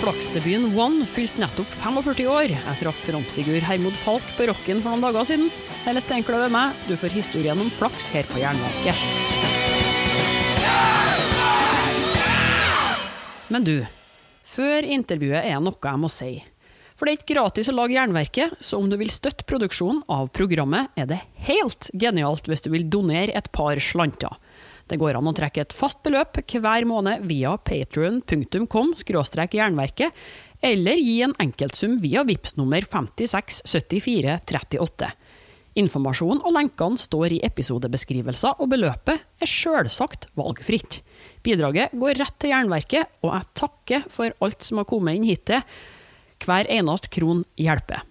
Flaksdebuten One fylte nettopp 45 år. Jeg traff frontfigur Hermod Falk på Rocken for noen dager siden. Hele steinkløv er meg, du får historien om flaks her på Jernverket. Men du, før intervjuet er noe jeg må si. For det er ikke gratis å lage Jernverket, så om du vil støtte produksjonen av programmet, er det helt genialt hvis du vil donere et par slanter. Det går an å trekke et fast beløp hver måned via patrion.com jernverket, eller gi en enkeltsum via VIPS nummer 567438. Informasjon og lenkene står i episodebeskrivelser, og beløpet er sjølsagt valgfritt. Bidraget går rett til Jernverket, og jeg takker for alt som har kommet inn hittil. Hver eneste kron hjelper.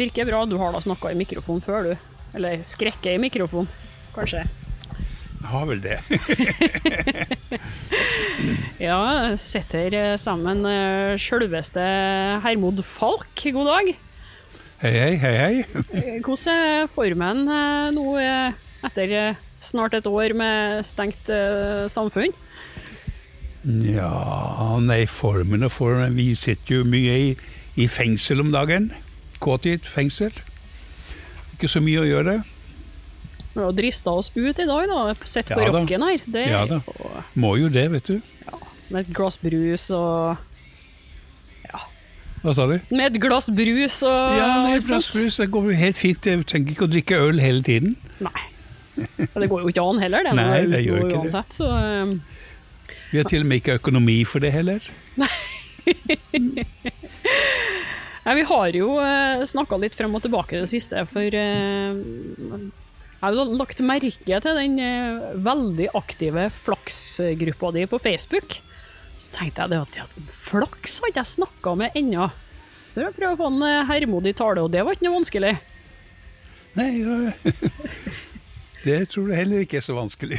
Virker bra. Du har da snakka i mikrofon før, du. Eller skrekket i mikrofon, kanskje. Jeg har vel det. ja, sitter sammen eh, sjølveste Hermod Falk. God dag. Hei, hei, hei, hei. Eh, hvordan er formen eh, nå etter snart et år med stengt samfunn? Ja, nei, formen og formen Vi sitter jo mye i, i fengsel om dagen. Kåtid fengsel. Ikke så mye å gjøre. Vi har drista oss ut i dag, da. Sett på ja, rocken her. Det, ja da. Må jo det, vet du. Ja, med et glass brus og Ja. Hva sa du? Med et glass brus og Ja, et glass brus det går jo helt fint. Jeg trenger ikke å drikke øl hele tiden. Nei. Det går jo ikke an heller, det. nei, det gjør ikke uansett, det. Så, um... Vi har til og med ikke økonomi for det heller. Nei. Ja, vi har jo eh, snakka litt frem og tilbake i det siste, for uh, jeg har lagt merke til den uh, veldig aktive flaksgruppa di på Facebook. Så tenkte jeg det at flaks har ikke jeg snakka med ennå. Så jeg prøver å få en Hermod i tale, og det var ikke noe vanskelig. Nei, det tror jeg heller ikke er så vanskelig.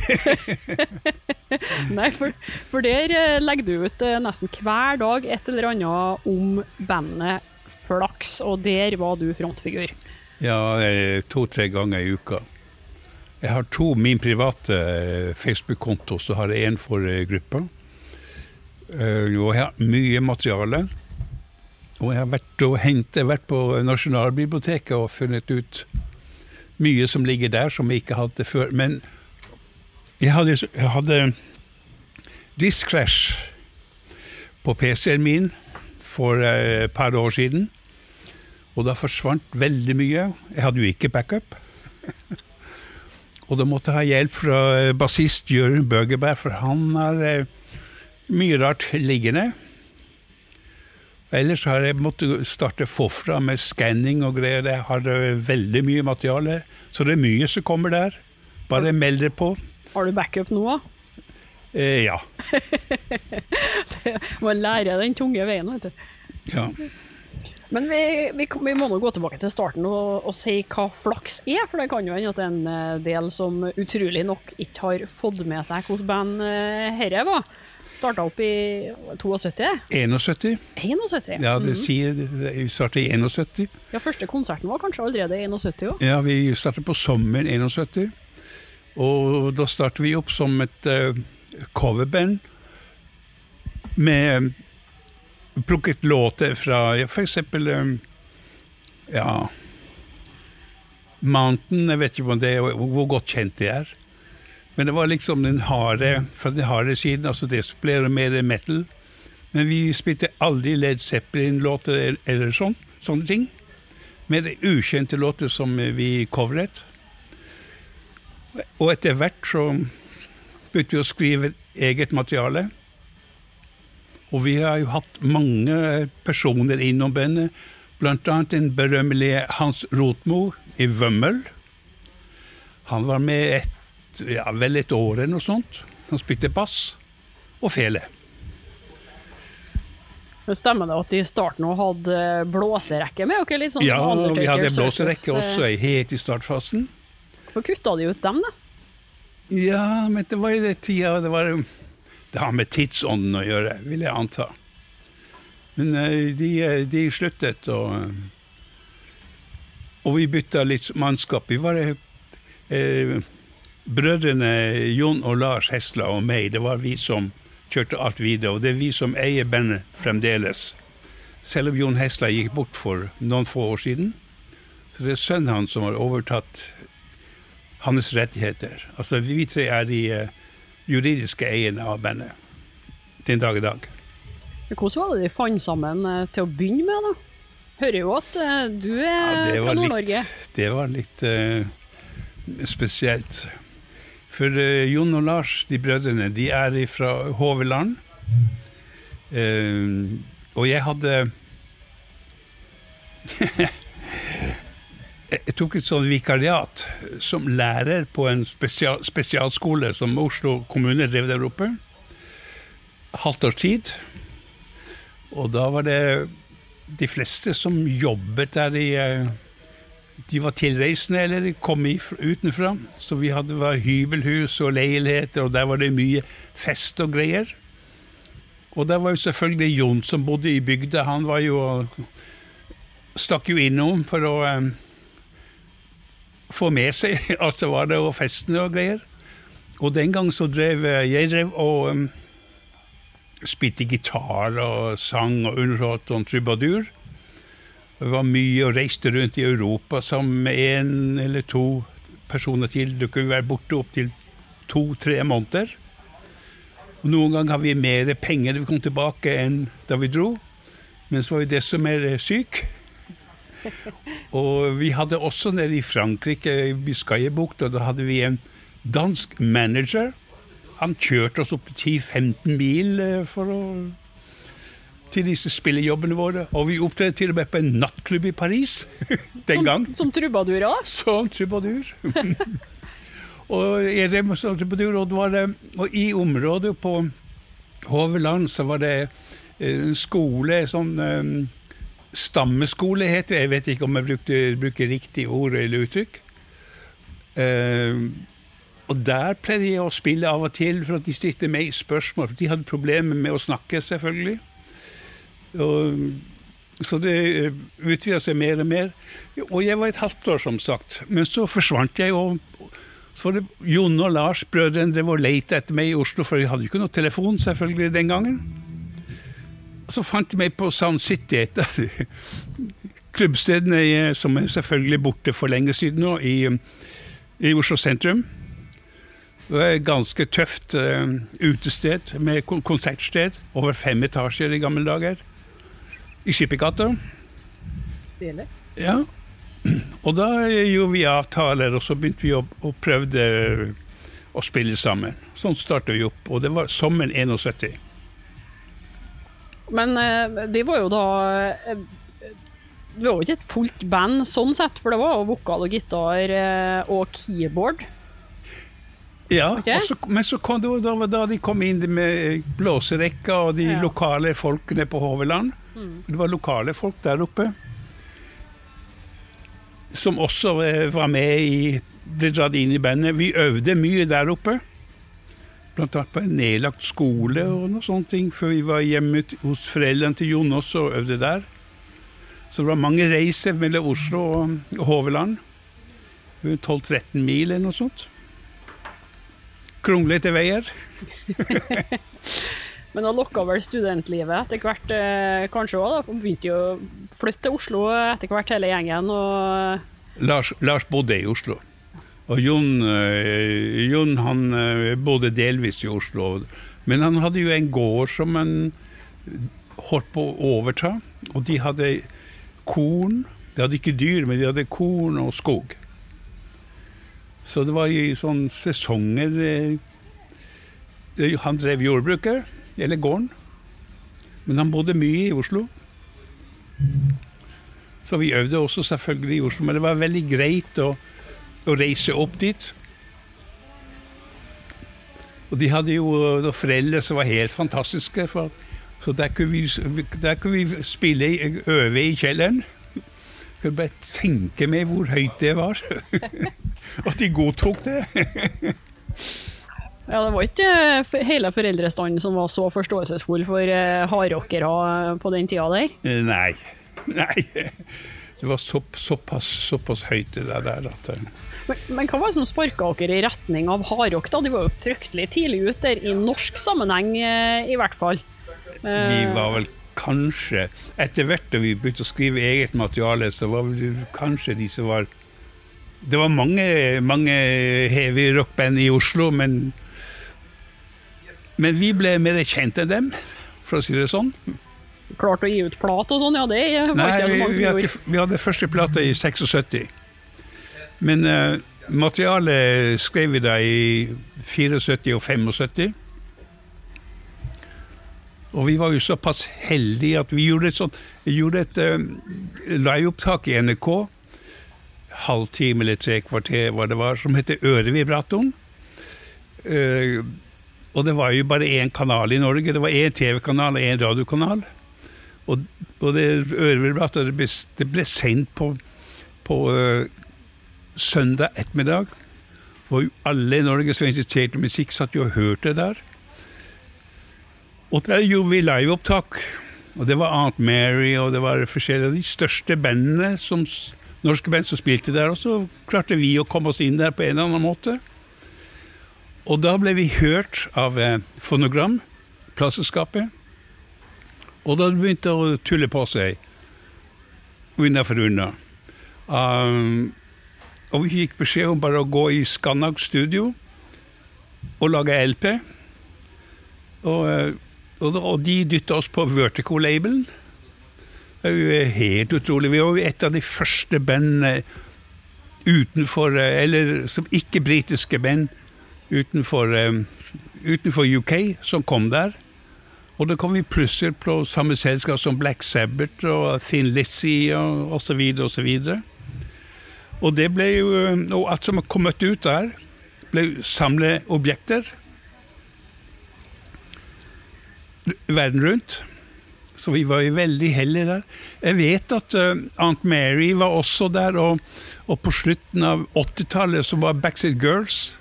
Nei, for, for, der legger du ut nesten hver dag et eller annet om bandet flaks, og der var du frontfigur. Ja, to-tre ganger i uka. Jeg har to min private eh, Facebook-konto, så har jeg én for eh, gruppa. Eh, og jeg har mye materiale. Og jeg har vært, og hentet, vært på Nasjonalbiblioteket og funnet ut mye som ligger der som jeg ikke hadde før. Men jeg hadde, jeg hadde Disk Crash på PC-en min for et par år siden. Og da forsvant veldig mye. Jeg hadde jo ikke backup. og da måtte jeg ha hjelp fra eh, bassist Jørund Bøgeberg, for han har eh, mye rart liggende. Ellers har jeg måttet starte forfra med skanning og greier. Jeg har eh, veldig mye materiale, så det er mye som kommer der. Bare meld dere på. Har du backup nå, da? Eh, ja. Man lærer den tunge veien, vet du. Ja. Men vi, vi, vi, må nå gå tilbake til starten og, og, si hva flaks er. For det kan jo hende at det er en eh, del som utrolig nok ikke har fått med seg hvordan band herre var. Starta opp i 72? 71. 71. Ja, det mhm. sier Vi starta i 71. Ja, Første konserten var kanskje allerede i 71 òg? Ja, vi startet på sommeren 71. Og da startet vi opp som et uh, coverband med plukket låter fra eksempel um, Ja Mountain, jeg vet ikke om det, hvor godt kjent det er. Men det var liksom den harde fra den harde siden. altså Det ble mer metal. Men vi spilte aldri Led Zeppelin-låter eller sånn, sånne ting. Mer ukjente låter som vi covret. Og etter hvert så begynte vi å skrive eget materiale. Og vi har jo hatt mange personer innom bandet, bl.a. den berømmelige Hans Rotmo i Vømmøl. Han var med et, ja, vel et år eller noe sånt. Han spilte bass og fele. Men Stemmer det at de i starten hadde blåserekke med dere? Litt sånn ja, vi hadde blåserekke også helt i startfasen. Hvorfor kutta de ut dem, da? Ja, men det var jo det tida det var det har med tidsånden å gjøre, vil jeg anta. Men eh, de, eh, de sluttet, og, eh, og vi bytta litt mannskap. Vi var eh, brødrene Jon og Lars Hesla og meg, det var vi som kjørte alt videre. Og det er vi som eier bandet fremdeles. Selv om Jon Hesla gikk bort for noen få år siden. Så det er sønnen hans som har overtatt hans rettigheter. Altså vi tre er de uh, juridiske eierne av bandet den dag i dag. Hvordan var det de fant sammen uh, til å begynne med, da? Hører jo at uh, du er ja, fra Nord-Norge. Det var litt spesielt. For uh, Jon og Lars, de brødrene, de er fra Håveland. Uh, og jeg hadde Jeg tok et sånt vikariat som lærer på en spesial, spesialskole som Oslo kommune drev der oppe. Halvt års tid. Og da var det de fleste som jobbet der i uh, de var tilreisende eller kom utenfra. Så vi hadde var hybelhus og leiligheter, og der var det mye fest og greier. Og der var jo selvfølgelig Jon som bodde i bygda. Han var jo Stakk jo innom for å um, få med seg at det var det og festene og greier. Og den gang så drev jeg drev og um, spilte gitar og sang og underholdt om trubadur. Det var mye og reiste rundt i Europa sammen med én eller to personer til. Du kunne være borte opptil to-tre måneder. Og noen ganger har vi mer penger da vi kom tilbake enn da vi dro. Men så var vi desto mer syk. Og vi hadde også nede i Frankrike, i Biscayabukta, da hadde vi en dansk manager. Han kjørte oss opp til 10-15 mil eh, for å til disse spillejobbene våre. Og vi opptrådte til og med på en nattklubb i Paris den som, gang. Som trubadur, òg? Som trubadur. og jeg drev med som trubadur, og, det var, og i området på Hoveland så var det en skole, sånn stammeskole heter det. Jeg vet ikke om jeg brukte, bruker riktig ord eller uttrykk. Uh, og der pleide jeg å spille av og til for at de stilte meg spørsmål. For de hadde problemer med å snakke, selvfølgelig. Og, så det eh, utvida seg mer og mer. Og jeg var et halvt år, som sagt. Men så forsvant jeg, og så var det Jon og Lars, brødrene, drev og lette etter meg i Oslo, for de hadde jo ikke noe telefon selvfølgelig den gangen. Så fant de meg på Sound City, et av klubbstedene som er selvfølgelig borte for lenge siden nå, i, i Oslo sentrum. Det var et ganske tøft uh, utested med konsertsted. Over fem etasjer i gamle dager i Skippergata. Stilig. Ja. Og da gjorde vi avtaler, og så begynte vi å, å prøve å spille sammen. Sånn starta vi opp, og det var sommeren 71. Men eh, det var jo da eh, Det var jo ikke et fullt band sånn sett, for det var vokal og gitar eh, og keyboard. Ja, okay. så, men så kom det da, da de kom inn med blåserekka og de ja. lokale folkene på Håveland. Mm. Det var lokale folk der oppe som også var med i Ble dratt inn i bandet. Vi øvde mye der oppe. Annet på en nedlagt skole og noe sånne ting, før vi var hjemme hos foreldrene til Jon også og øvde der. Så det var mange reiser mellom Oslo og Håveland. 12-13 mil eller noe sånt. Kronglete veier. Men da lokka vel studentlivet etter hvert eh, kanskje òg, da. For begynte jo å flytte til Oslo etter hvert, hele gjengen. og Lars, Lars bodde i Oslo. Og Jon, øh, Jon han øh, bodde delvis i Oslo. Men han hadde jo en gård som han holdt på å overta. Og de hadde korn. De hadde ikke dyr, men de hadde korn og skog. Så det var i sånne sesonger øh, Han drev jordbruket eller gården. Men han bodde mye i Oslo. Så vi øvde også selvfølgelig i Oslo, men det var veldig greit å, å reise opp dit. Og de hadde jo foreldre som var helt fantastiske. For, så der kunne, vi, der kunne vi spille, øve i kjelleren. Jeg kunne bare tenke meg hvor høyt det var. At de godtok det. Ja, Det var ikke eh, hele foreldrestanden som var så forståelsesfull for uh, hardrockere på den tida der? Eh, nei. Nei. Det var så, såpass, såpass høyt det der at eh, Men, men hva var det som sparka dere i retning av hardrock? da? De var jo fryktelig tidlig ute der, i norsk sammenheng eh, i hvert fall. vi var vel kanskje Etter hvert da vi begynte å skrive eget materiale, så var vi kanskje de som var Det var mange, mange heavy rockband i Oslo, men Men vi ble mer kjent enn dem, for å si det sånn. Klart å gi ut plate og sånn, ja det var Nei, ikke så mange som vi, gjorde. vi hadde første plate i 76. Men uh, materialet skrev vi da i 74 og 75. Og vi var jo såpass heldige at vi gjorde et sånt gjorde et uh, liveopptak i NRK, halvtime eller tre kvarter hva det var, som heter Ørevibratoren. Uh, og det var jo bare én kanal i Norge. Det var én TV-kanal og én radiokanal. Og, og det ørevibratoret det ble, ble sendt på, på eh, søndag ettermiddag. Og alle i Norge som i musikk, satt jo og hørte der. Og der gjorde vi liveopptak. Og det var Aunt Mary og det var forskjellige av de største bandene, som, norske band som spilte der. Og så klarte vi å komme oss inn der på en eller annen måte. Og da ble vi hørt av eh, Fonogram, plateselskapet. Og da begynte det å tulle på seg, unna for unna. Um, og vi fikk beskjed om bare å gå i Scannac studio og lage LP. Og, eh, og, og de dytta oss på Vertico-labelen. Er jo helt utrolig. Vi var et av de første bandene utenfor eh, Eller som ikke-britiske band utenfor, eh, utenfor UK som kom der. Og da kom vi plutselig på samme selskap som Black Sabbath og Thin Lizzie og osv. osv. Og det ble jo eh, Og alt som kom kommet ut der, ble samleobjekter verden rundt. Så vi var jo veldig heldige der. Jeg vet at uh, Aunt Mary var også der, og, og på slutten av 80-tallet så var Backstreet Girls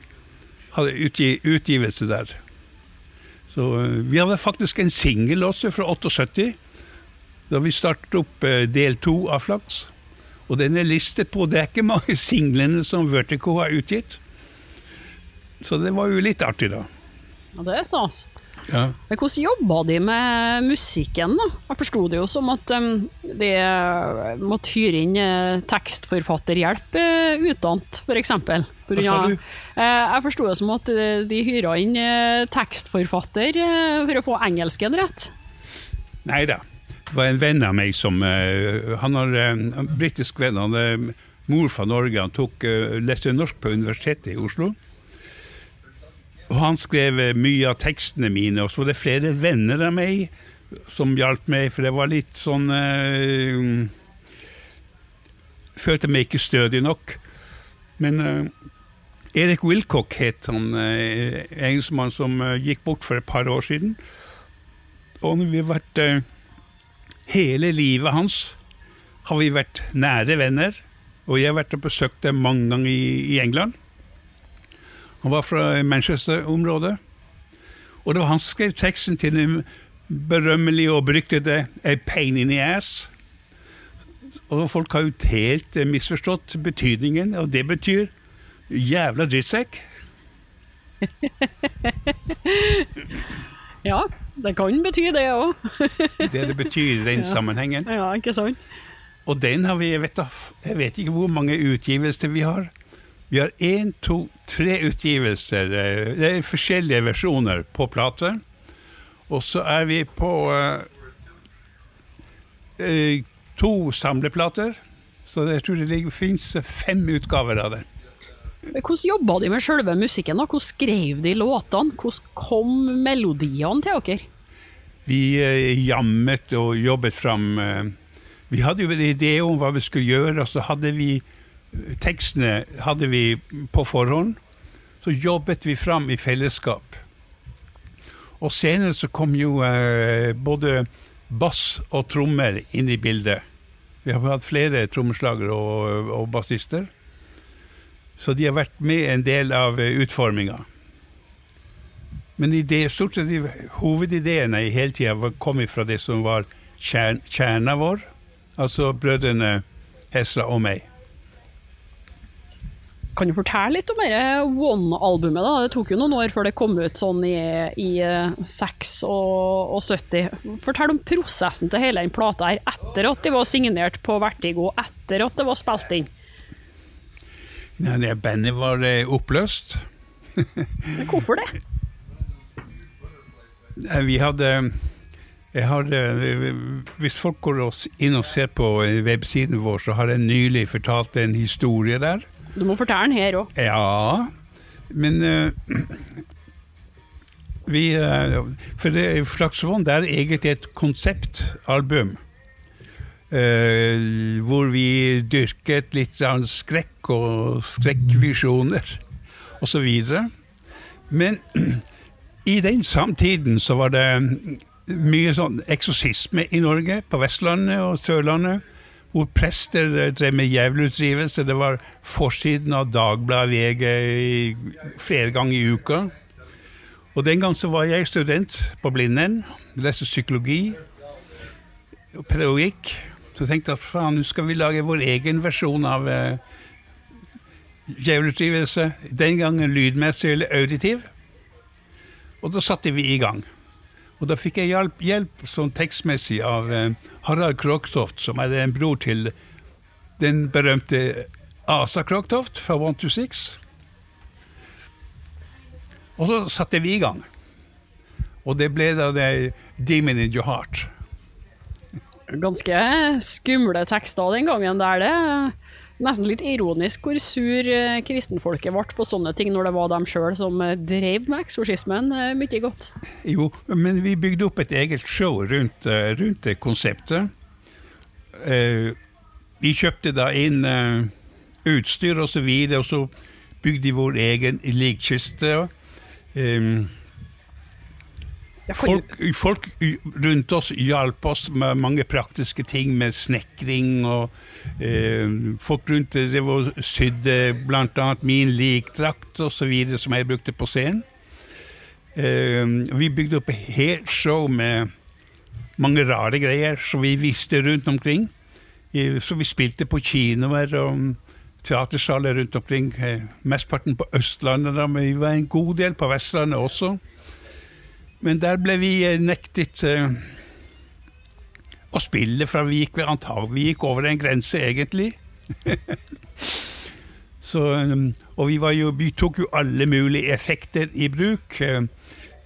hadde utgi, utgivelse der. Så uh, vi hadde faktisk en singel også fra 78, da vi startet opp uh, del to av Flaks. Og den er listet på Det er ikke mange singlene som Vertico har utgitt. Så det var jo litt artig, da. Ja, det er stas. Ja. Men hvordan jobba de med musikken, da? Jeg forsto det jo som at um, de måtte hyre inn eh, tekstforfatterhjelp uh, utdannet, f.eks. Hva sa du? jeg forsto det som at de hyra inn uh, tekstforfatter for å få engelsken rett. Nei da. Var en venn av meg som eh, Han har eh, en britisk venn. Han er mor fra Norge. Han tok, eh, leste norsk på Universitetet i Oslo. Og han skrev eh, mye av tekstene mine, og så var det flere venner av meg som hjalp meg, for det var litt sånn eh, Følte meg ikke stødig nok. Men eh, Erik Wilcock het han, eh, engelskmann som eh, gikk bort for et par år siden. Og vi har vært eh, Hele livet hans har vi vært nære venner. Og jeg har vært og besøkt dem mange ganger i, i England. Han var fra Manchester-området. Og det var han som skrev teksten til den berømmelige og beryktede A Pain in the Ass. Og folk har jo helt eh, misforstått betydningen, og det betyr jævla drittsekk. Ja, det kan bety det òg. Det det betyr i den Ja. sammenhengen. Ja, ikke sant? Og den har vi, jeg vet, jeg vet ikke hvor mange utgivelser vi har. Vi har én, to, tre utgivelser. eh, Det er forskjellige versjoner på plate. Og så er vi på eh, to samleplater. Så jeg tror det fins fem utgaver av det. Hvordan jobba de med sjølve musikken? da? Hvordan skrev de låtene? Hvordan kom melodiene til dere? Vi eh, jammet og jobbet fram eh, Vi hadde jo en idé om hva vi skulle gjøre, og så hadde vi eh, tekstene hadde vi på forhånd. Så jobbet vi fram i fellesskap. Og senere så kom jo både bass og trommer inn i bildet. Vi har hatt flere trommeslagere og, og bassister. Så de har vært med en del av eh, utforminga. Men idé, stort sett de hovedideene i hele tida kom fra det som var kjern, kjerna vår. Altså brødrene Hesra og meg. Kan du fortelle litt om dette One-albumet? da? Det tok jo noen år før det kom ut sånn i, i 6 og, og 70. Fortell om prosessen til hele den plata her, etter at de var signert på Vertigo, etter at det var spilt inn. Nei, det bandet var eh, oppløst. Men hvorfor det? Vi hadde jeg har, eh, Hvis folk går inn og ser på eh, websiden vår, så har jeg nylig fortalt en historie der. Du må fortelle den her òg. Ja, men uh, vi uh, For det, Flaksvann det er egentlig et konseptalbum. Eh, hvor vi dyrket litt skrekk og skrekkvisjoner osv. Men i den samtiden så var det mye sånn eksorsisme i Norge, på Vestlandet og Sørlandet hvor prester drev med djevelutdrivelse. Det var forsiden av Dagbladet VG flere ganger i uka. Og den gang så var jeg student på Blindern. Leste psykologi og pedagogikk. Så jeg tenkte at faen, nå skal vi lage vår egen versjon av eh, djevelutdrivelse. Den gangen lydmessig eller auditiv. Og da satte vi i gang. Og da fikk jeg hjelp, hjelp sånn tekstmessig av eh, Harald Krogtoft, som er en bror til den berømte Asa Krogtoft fra One to Six. Og så satte vi i gang. Og det ble da det Demon in your heart. Ganske skumle tekster den gangen. der det Nesten litt ironisk hvor sur eh, kristenfolket ble på sånne ting, når det var dem sjøl som eh, drev med eksorsismen. Eh, Mye godt. Jo, men vi bygde opp et eget show rundt, rundt det konseptet. Vi kjøpte da inn utstyr og så videre, og så bygde vi vår egen likkiste. Um, folk, folk rundt oss hjalp oss med mange praktiske ting, med snekring og eh, Folk rundt det var sydde bl.a. min likdrakt osv. som jeg brukte på scenen. Eh, vi bygde opp et helt show med mange rare greier som vi visste rundt omkring. Eh, Så vi spilte på kinoer og teatersaler rundt omkring. eh, Mesteparten på Østlandet, da, men vi var en god del på Vestlandet også. Men der ble vi eh, nektet eh, å spille, for vi gikk, vel antag- vi gikk over en grense, egentlig. Så, um, og vi, jo, vi tok jo alle mulige effekter i bruk. eh,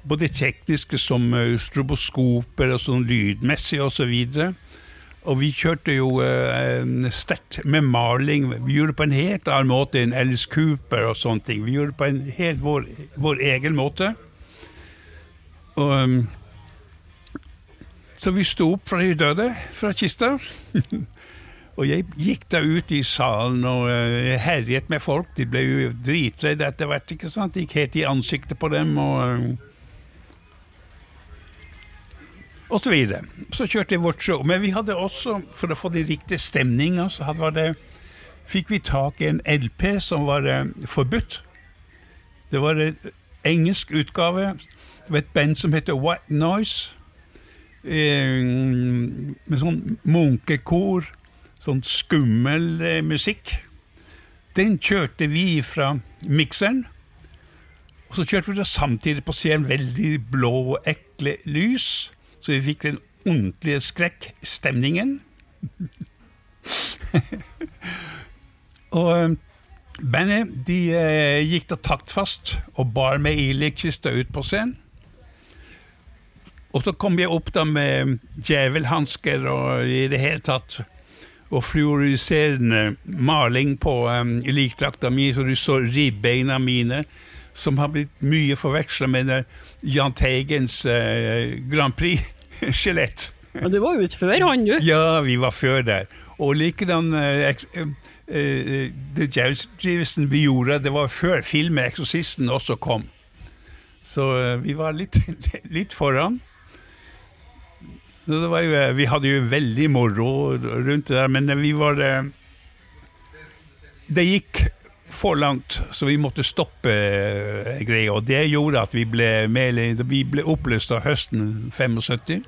Både tekniske som eh, stroboskoper og sånn lydmessig osv. Og, så videre. og vi kjørte jo eh, sterkt med maling. Vi gjorde det på en helt annen måte enn Alice Cooper og sånne ting. Vi gjorde det på en helt vår, vår egen måte. Og, um, så vi sto opp fra de døde, fra kista. og jeg gikk da ut i salen og uh, herjet med folk. De ble jo dritredde etter hvert. ikke sant? Gikk helt i ansiktet på dem og uh, og så videre. Så kjørte jeg vårt show. Men vi hadde også, for å få den riktige stemninga, så hadde, det, fikk vi tak i en LP som var uh, forbudt. Det var en engelsk utgave. Det var et band som heter White Noise. Eh, med sånn munkekor. Sånn skummel eh, musikk. Den kjørte vi fra mikseren. Og så kjørte vi det samtidig på scenen veldig blå og ekle lys. Så vi fikk den ordentlige skrekkstemningen. og eh, bandet de gikk da taktfast og bar med i likkista ut på scenen. Og så kom jeg opp da med djevelhansker og i det hele tatt og fluoriserende maling på um, likdrakta mi, så du så ribbeina mine, som har blitt mye forveksla med Jahn Teigens uh, Grand Prix-skjelett. Ja, du var ute før han, du. Ja, vi var før der. Og likedan uh, eh, eh, Det djevelskrivelsen vi gjorde, det var før filmen 'Eksorsisten' også kom. Så eh, vi var litt, litt foran. Jo, eh, vi hadde jo veldig moro rundt det der, men vi var eh, Det gikk for langt, så vi måtte stoppe eh, greia. Og det gjorde at vi ble, mer, vi ble oppløst av høsten 75.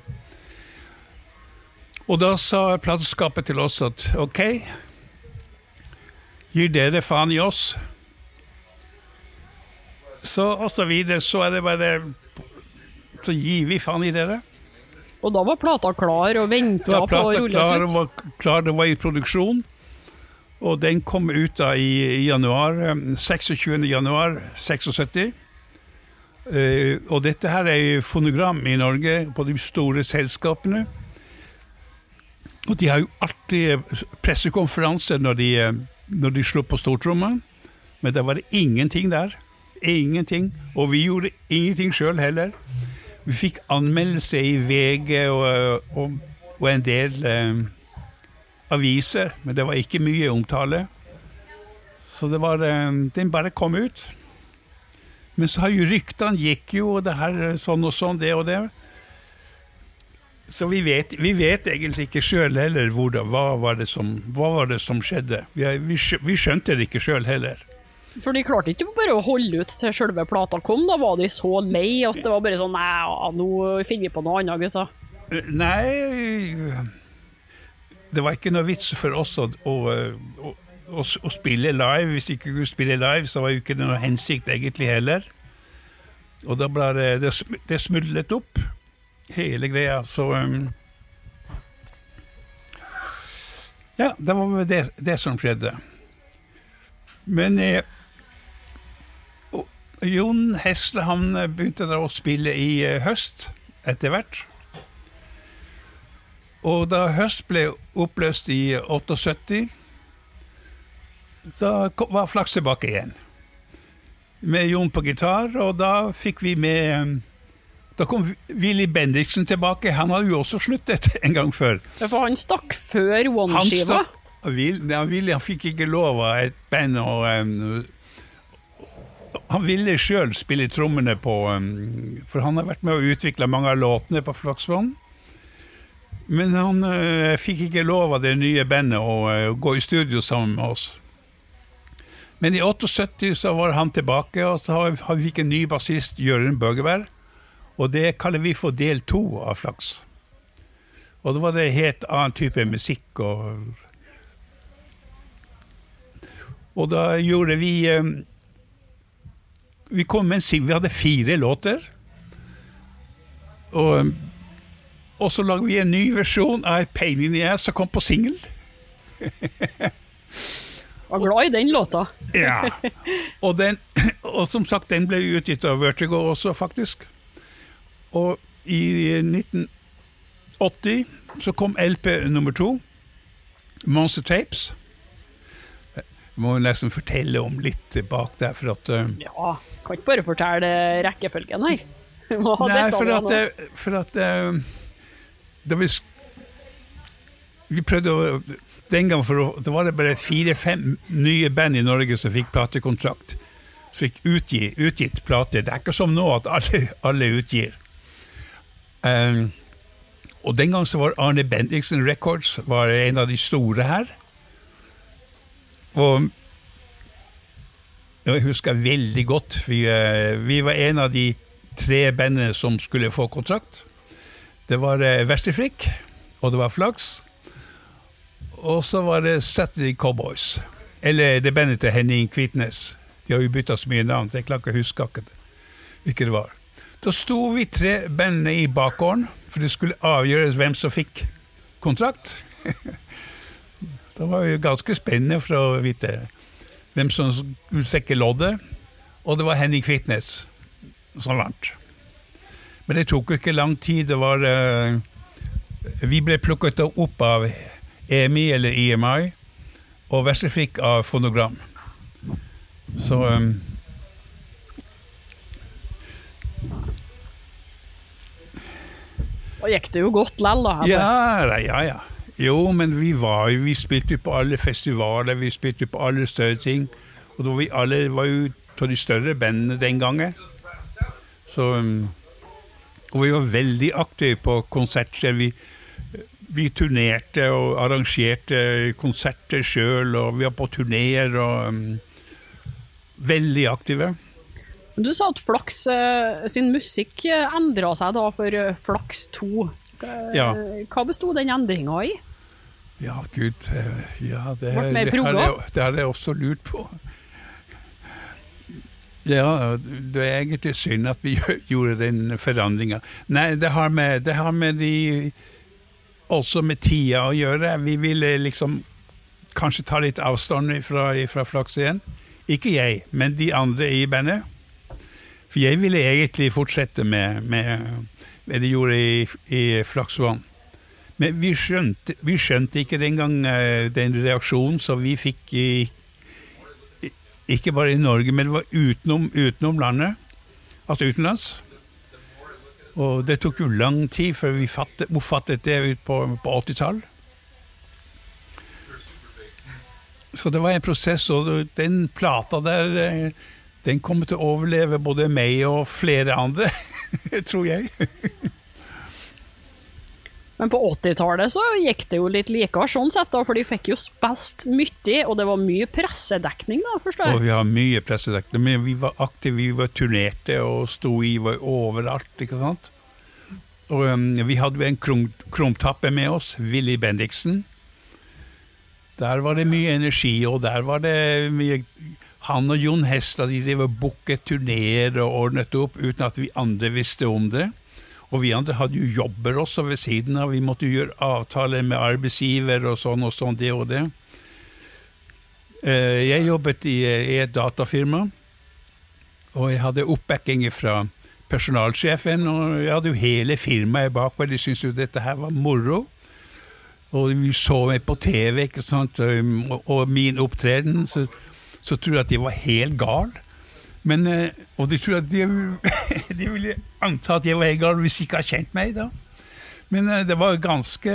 Og da sa plateselskapet til oss at ok, Gir dere faen i oss? Så og så videre. Så er det bare Så gir vi faen i dere. Og da var plata klar og venta på å rulles klar, ut. var klar, det var i produksjon. Og den kom ut da i, i januar. eh, 26. januar 76. Uh, og dette her er fonogram i Norge på de store selskapene. Og de har jo alltid pressekonferanser når de, eh, når de slår på stortromma, men det var ingenting der. Ingenting. Og vi gjorde ingenting sjøl heller. Vi fikk anmeldelse i VG og, og, og en del eh, aviser, men det var ikke mye omtale. Så det var eh, Den bare kom ut. Men så har jo ryktene gikk jo, og det her eh, sånn og sånn, det og det. Så vi vet, vi vet egentlig ikke sjøl heller hvor hva, var som, hva var det som skjedde. Vi, vi skjønte det ikke sjøl heller. For de klarte ikke bare å holde ut til selve plata kom. Da var de så lei at det var bare sånn Nei, nå finner vi på noe annet, gutta. Eh, Nei Det var ikke noe vits for oss å, å, å, å, spille live. Hvis vi ikke kunne spille live, så var jo ikke det noe hensikt egentlig heller. Og da ble det Det, det smudlet opp, hele greia. Så um, Ja, det var det, det som skjedde. Men eh, Jon Hesle han eh, begynte da å spille i eh, høst etter hvert. Og da høst ble oppløst i 78, da var Flaks tilbake igjen. Med Jon på gitar, og da fikk vi med eh, Da kom Willy Bendiksen tilbake. Han hadde jo også sluttet en gang før. For han stakk før One-skiva. han, ville, han fikk ikke lov av et band å um, Han ville sjøl spille trommene på um, For han har vært med å utvikle mange av låtene på Flaksvann. Men han uh, fikk ikke lov av det nye bandet å uh, gå i studio sammen med oss. Men i 78 så var han tilbake, og så har vi fikk en ny bassist, Jørund Bøgeberg. Og det kaller vi for del to av Flaks. Og da var det helt annen type musikk og Og da gjorde vi eh, Vi kom med en sing- Vi hadde fire låter. Og, og så lagde vi en ny versjon av Pain in the Ass som kom på singel. Var glad i den låta. Ja. Og, den, og som sagt, den ble utgitt av Vertigo også, faktisk. Og i 1980 så kom LP nummer to, Monster Tapes. Jeg må nesten fortelle om litt bak der, for at eh, Ja, kan ikke bare fortelle rekkefølgen her. Nei, for at, eh, for at eh, da vi, vi prøvde å Den gang for å, det var det bare fire-fem nye band i Norge som fikk platekontrakt. Som fikk utgi, utgitt plater. Det er ikke som nå at alle, alle utgir. Um, og den gang så var Arne Bendiksen Records var en av de store her. Og jeg husker veldig godt. Vi, eh, vi var en av de tre bandene som skulle få kontrakt. Det var eh, Vesterfrikk, og det var Flaks. Og så var det Saturday Cowboys. Eller det bandet til Henning Kvitnes. De har jo bytta så mye navn, så jeg klarer ikke å huske hvilket det var. Da sto vi tre bandene i bakgården, for det skulle avgjøres hvem som fikk kontrakt. det var jo ganske spennende for å vite hvem som skulle sekke loddet. Og det var Henning Kvitnes som vant. Men det tok jo ikke lang tid. Det var uh, Vi ble plukket opp av EMI eller EMI, og verset fikk av Fonogram. Så um, Da gikk det jo godt lell, da. Ja, ja, ja. Jo, men vi var jo Vi spilte jo på alle festivaler, vi spilte jo på alle større ting. Og da vi alle var jo av de større bandene den gangen. Så um, Og vi var veldig aktive på konserter. Vi, vi turnerte og arrangerte konserter sjøl, og vi var på turneer og um, Veldig aktive. Du sa at Flaks eh, sin musikk endra seg da for eh, Flaks 2. Hva, Ja. hva besto den endringa i? Ja, gud. eh, Ja, det, har, det, har jeg, det har jeg også lurt på. Ja, det er egentlig synd at vi gjorde den forandringa. Nei, det har med, det har med de Også med tida å gjøre. Vi ville liksom kanskje ta litt avstand fra, fra Flaks igjen. Ikke jeg, men de andre i bandet. For jeg ville egentlig fortsette med, med det de gjorde i, i Flaksvann. Men vi skjønte, vi skjønte ikke den gang eh, den reaksjonen som vi fikk i, Ikke bare i Norge, men det var utenom, utenom landet. Altså utenlands. Og det tok jo lang tid før vi fattet, fattet det ut på, på 80-tall. Så det var en prosess, og den plata der eh, den kommer til å overleve både meg og flere andre, tror jeg. Men på 80-tallet så gikk det jo litt likere sånn sett, da, for de fikk jo spilt mye, og det var mye pressedekning, da, forstår Og jeg. vi har mye pressedekning, men vi var aktive, vi var turnerte og sto i var overalt, ikke sant. Og um, vi hadde jo en krum, krumtappe med oss, Willy Bendiksen. Der var det mye energi, og der var det mye Han og Jon Hestad de drev og booket turneer og ordnet opp uten at vi andre visste om det. Og vi andre hadde jo jobber også ved siden av. Vi måtte jo gjøre avtaler med arbeidsgiver og sånn og sånn, det og det. Eh, Jeg jobbet i, i et datafirma, og jeg hadde oppbacking fra personalsjefen, og jeg hadde jo hele firmaet bak meg. De syntes jo dette her var moro. Og vi så meg på TV, ikke sant, og min opptreden, så, så tror jeg at de var helt gal. Men, eh, og de tror at de, de ville anta at jeg var helt hvis de ikke har kjent meg da. Men eh, det var ganske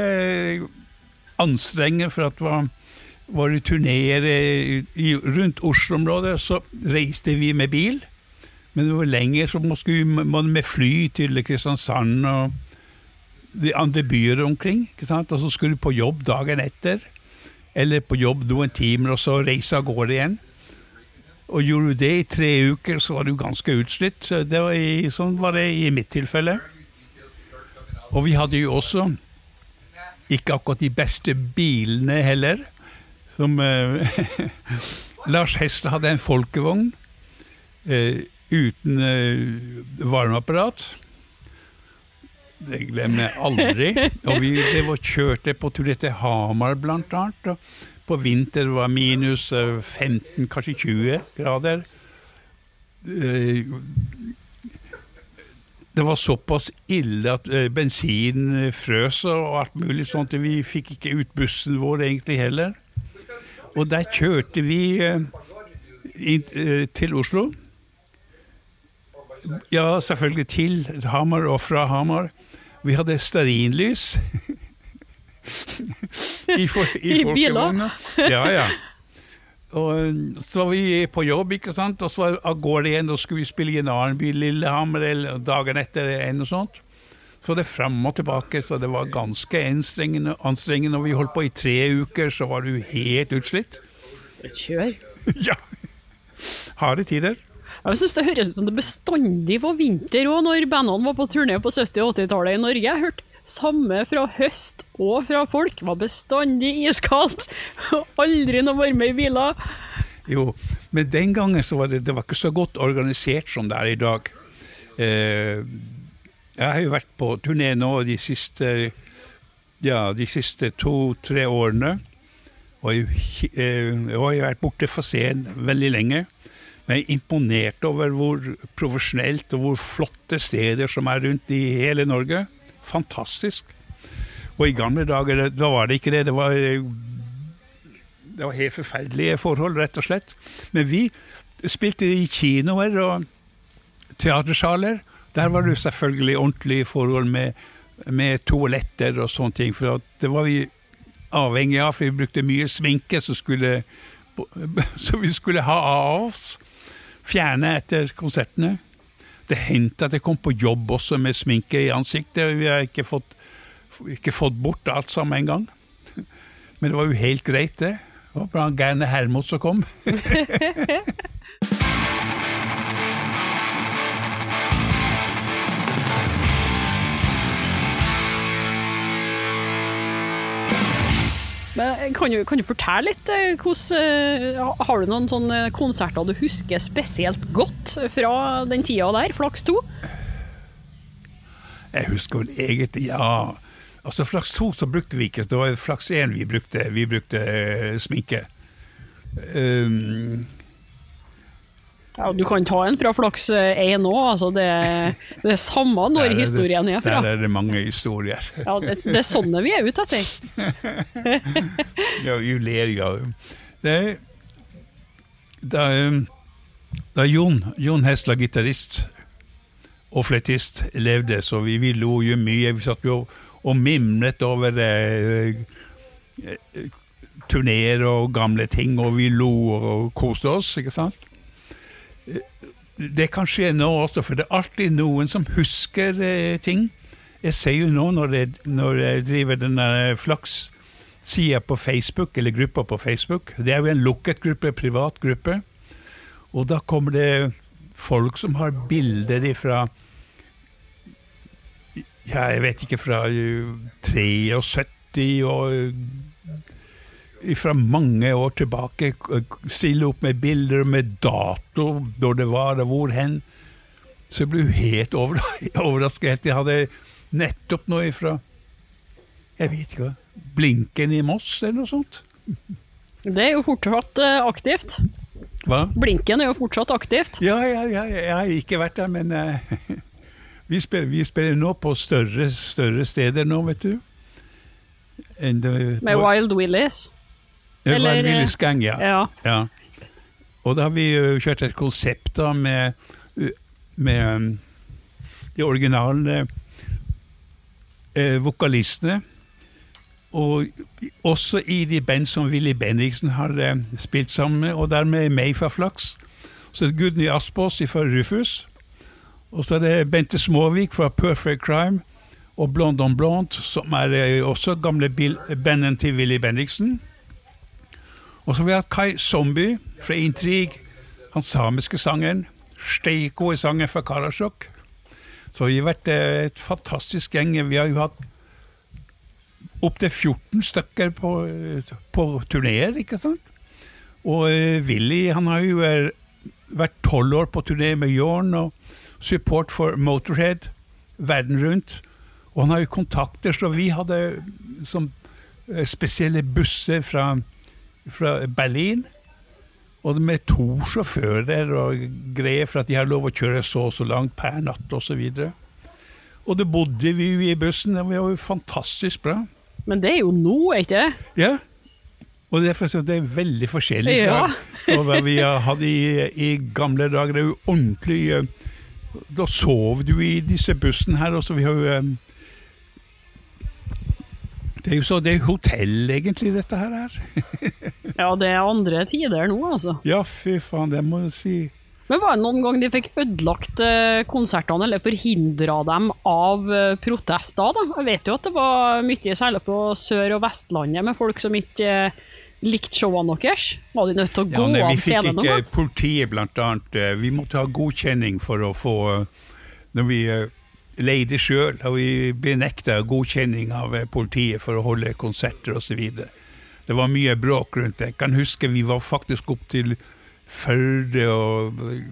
anstrengende for at det var var det turneer rundt Oslo-området, så reiste vi med bil. Men det var lenger, så skulle man med fly til Kristiansand og de andre byer omkring. ikke sant? Og så skulle du på jobb dagen etter, eller på jobb noen timer, og så reise av gårde igjen. Og gjorde du det i tre uker, så var du ganske utslitt. Så det var i, sånn var det i mitt tilfelle. Og vi hadde jo også ikke akkurat de beste bilene heller. Som eh, Lars Hesle hadde en folkevogn eh, uten eh, varmeapparat. Det glemmer jeg aldri. Og vi kjørte på tur etter Hamar, blant annet. Og på vinter var minus eh, 15, kanskje 20 grader. Eh, det var såpass ille at bensinen bensin frøs og alt mulig sånt. Vi fikk ikke ut bussen vår egentlig heller. Og der kjørte vi eh, eh, til Oslo. Ja, selvfølgelig til Hamar og fra Hamar. Vi hadde stearinlys. I, for, i, I biler? Ja, ja. Og eh, så var vi på jobb, ikke sant, og så var av gårde igjen, og skulle vi spille i en annen by, Lillehammer, eller dagen etter, eller noe sånt. Så det fram og tilbake, så det var ganske anstrengende. anstrengende. Og vi holdt på i tre uker, så var du helt utslitt. Kjør. ja. Harde tider. Jeg synes Det høres ut som det bestandig var vinter òg, når bandene var på turné på 70- og 80-tallet i Norge. Jeg har hørt samme fra høst og fra folk. Var bestandig iskaldt. Aldri noe varme i biler. Jo, men den gangen så var det, det var ikke så godt organisert som det er i dag. Eh, jeg har jo vært på turné nå de siste, ja, siste to-tre årene. Og jeg, eh, jeg har vært borte fra scenen veldig lenge. Men jeg er imponert over hvor profesjonelt og hvor flotte steder som er rundt i hele Norge. Fantastisk. Og i gamle dager, da var det ikke det. Det var det var helt forferdelige forhold, rett og slett. Men vi spilte i kinoer og teatersaler. Der var det selvfølgelig ordentlige forhold med, med toaletter og sånne ting. For det var vi avhengig av, for vi brukte mye sminke som skulle, som vi skulle ha av oss. Fjerne etter konsertene. Det hendte at jeg kom på jobb også med sminke i ansiktet. Vi har ikke fått, ikke fått bort alt sammen en gang. Men det var jo helt greit, det. Det var bra Gerne Hermod som kom. Men kan du, kan du fortelle litt eh, hvordan eh, Har du noen sånne konserter du husker spesielt godt fra den tida der, Flaks 2? Jeg husker vel egentlig, ja Altså Flaks 2 så brukte vi ikke, det var Flaks 1 vi brukte, vi brukte eh, sminke. Um, Ja, Du kan ta en fra Flaks 1 òg, altså det, det er samme når er det- historien er fra. Der er det mange historier. Ja, det, det er sånne vi er ute etter. Ja, du ler, ja. Det, da, um, da Jon, Jon Hesla, gitarist og flettist, levde, så vi, vi lo jo mye. Vi satt jo og mimret over eh, eh, turneer og gamle ting, og vi lo og koste oss, ikke sant? Eh, Det kan skje nå også, for det er alltid noen som husker eh, ting. Jeg ser jo nå når jeg, når jeg driver denne flaks-sida på Facebook, eller gruppa på Facebook Det er jo en lukket gruppe, privat gruppe. Og da kommer det folk som har bilder ifra Ja, jeg vet ikke, fra eh, 73 og fra mange år tilbake. Stille opp med bilder med dato, når det var, og hvor hen. Så jeg ble helt overrasket. Jeg hadde nettopp noe ifra Jeg vet ikke hva. Blinken i Moss, eller noe sånt. Det er jo fortsatt eh, aktivt. Hva? Blinken er jo fortsatt aktivt. Ja, ja, ja, jeg har ikke vært der, men uh, vi, spiller, vi spiller nå på større, større steder nå, vet du. Det Med Wild Willies. Det var eller, Willis Gang, ja. Ja. ja. Og da har vi kjørt et konsept da med, med ø, de originale ø, vokalistene. Og også i de band som Willy Bendiksen har ø, spilt sammen med, og dermed meg fra Flaks. Så er det Gudny Aspås fra Rufus. Og så er det Bente Småvik fra Perfect Crime. Og Blond on Blond, som er ø, også gamle bil- bandet til Willy Bendiksen. Og så har vi hatt Kai Zombie fra Intrig, han samiske sangeren. Steiko i sangen fra Karasjok. Så vi har vært eh, et fantastisk gjeng. Vi har jo hatt opptil 14 stykker på, eh, på turneer, ikke sant? Og eh, Willy han har jo vært tolv år på turné med Jorn og support for Motorhead verden rundt. Og han har jo kontakter, så vi hadde som spesielle busser fra fra Berlin. Og med to sjåfører og greier for at de har lov å kjøre så og så langt per natt osv. Og, så og det bodde vi jo i bussen, det var jo fantastisk bra. Men det er jo nå, er ikke det? Ja. Og derfor er, det er veldig forskjellig fra, Ja. fra hva vi hatt i, i gamle dager. Det er jo ordentlig eh, Da sov du i disse bussene her, og så vi har jo eh, Det er jo så, det er hotell, egentlig, dette her er. Ja, det er andre tider nå, altså. Ja, fy faen, det må jeg si. Men var det noen gang de fikk ødelagt eh, konsertene, eller forhindra dem av eh, protester, da? Jeg vet jo at det var mye, særlig på Sør- og Vestlandet, med folk som ikke eh, likte showene deres. Var de nødt til å gå Ja, nei, av vi fikk ikke politiet, blant annet. Vi måtte ha godkjenning for å få Når vi leide sjøl, har vi benekta godkjenning av eh, politiet for å holde konserter osv. Det var mye bråk rundt det. Jeg kan huske vi var faktisk opp til Førde og eh,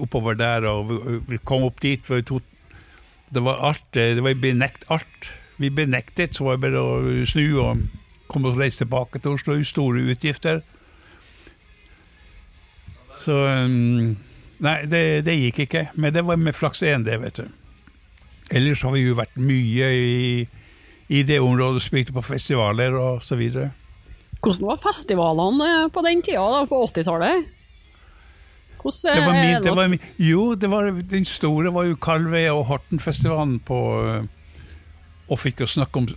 oppover der, og vi- vi kom opp dit. Det var alt. eh, Det var benekt alt. Vi benektet, så var det bare å snu og komme og reise tilbake til Oslo. Store utgifter. Så um, Nei, det, det gikk ikke. Men det var med flaks 1, det, vet du. Ellers har vi jo vært mye i, i det området, spilte på festivaler og så videre. Hvordan var festivalene eh, på den tida, da, på 80-tallet? Hvordan Det var eh, min, det var min, jo, det var, den store var jo Kalvøy og Hortenfestivalen på øh, Og fikk jo snakke om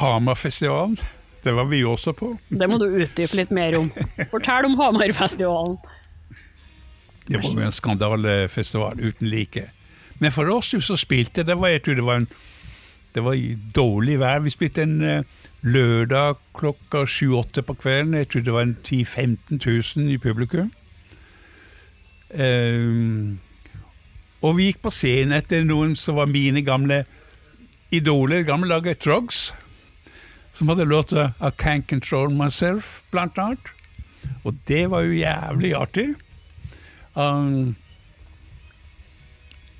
Hamarfestivalen. Det var vi også på. Det må du utdype litt mer om. Fortell om Hamarfestivalen. Det var jo en skandalefestival uten like. Men for oss som spilte, det var, jeg tror det var en det var dårlig vær. Vi spilte en eh, lørdag klokka 7-8 på kvelden. Jeg tror det var en 10 000-15 000 i publikum. Um, og vi gikk på scenen etter noen som var mine gamle idoler, gamle laget Trogs. som hadde låta 'I Can't Control Myself', blant annet. Og det var jo jævlig artig. Um,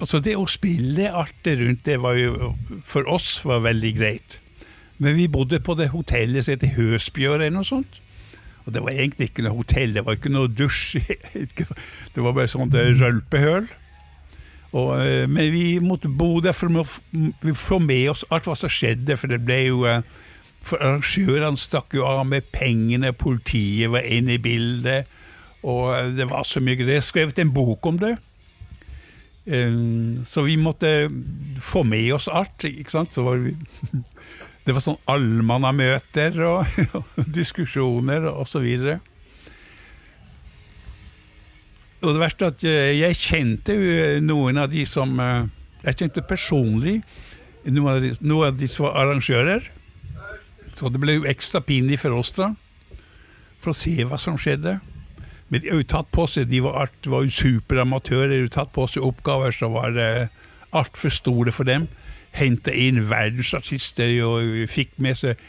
altså det å spille artig rundt det var jo for oss var veldig greit. Men vi bodde på det hotellet som heter Høsbjørn eller noe sånt. Og det var egentlig ikke noe hotell, det var ikke noe dusj. Det var bare sånt rølpehøl. Og, eh, men vi måtte bo der for å få med oss alt hva som skjedde, for det ble jo eh, For arrangørene stakk jo av med pengene, politiet var inne i bildet, og eh, det var så mye Det er skrevet en bok om det. Så vi måtte få med oss alt, ikke sant. Så var vi Det var sånn allmannamøter og, og diskusjoner og så videre. Og det verste er at eh, jeg kjente jo noen av de som eh, Jeg kjente personlig noen av de, noen av de som var arrangører. Så det ble jo ekstra pinlig for oss da, for å se hva som skjedde. Men de har jo tatt på seg De var, var jo superamatører. De har tatt på seg oppgaver som var uh, altfor store for dem henta inn verdensartister og fikk med seg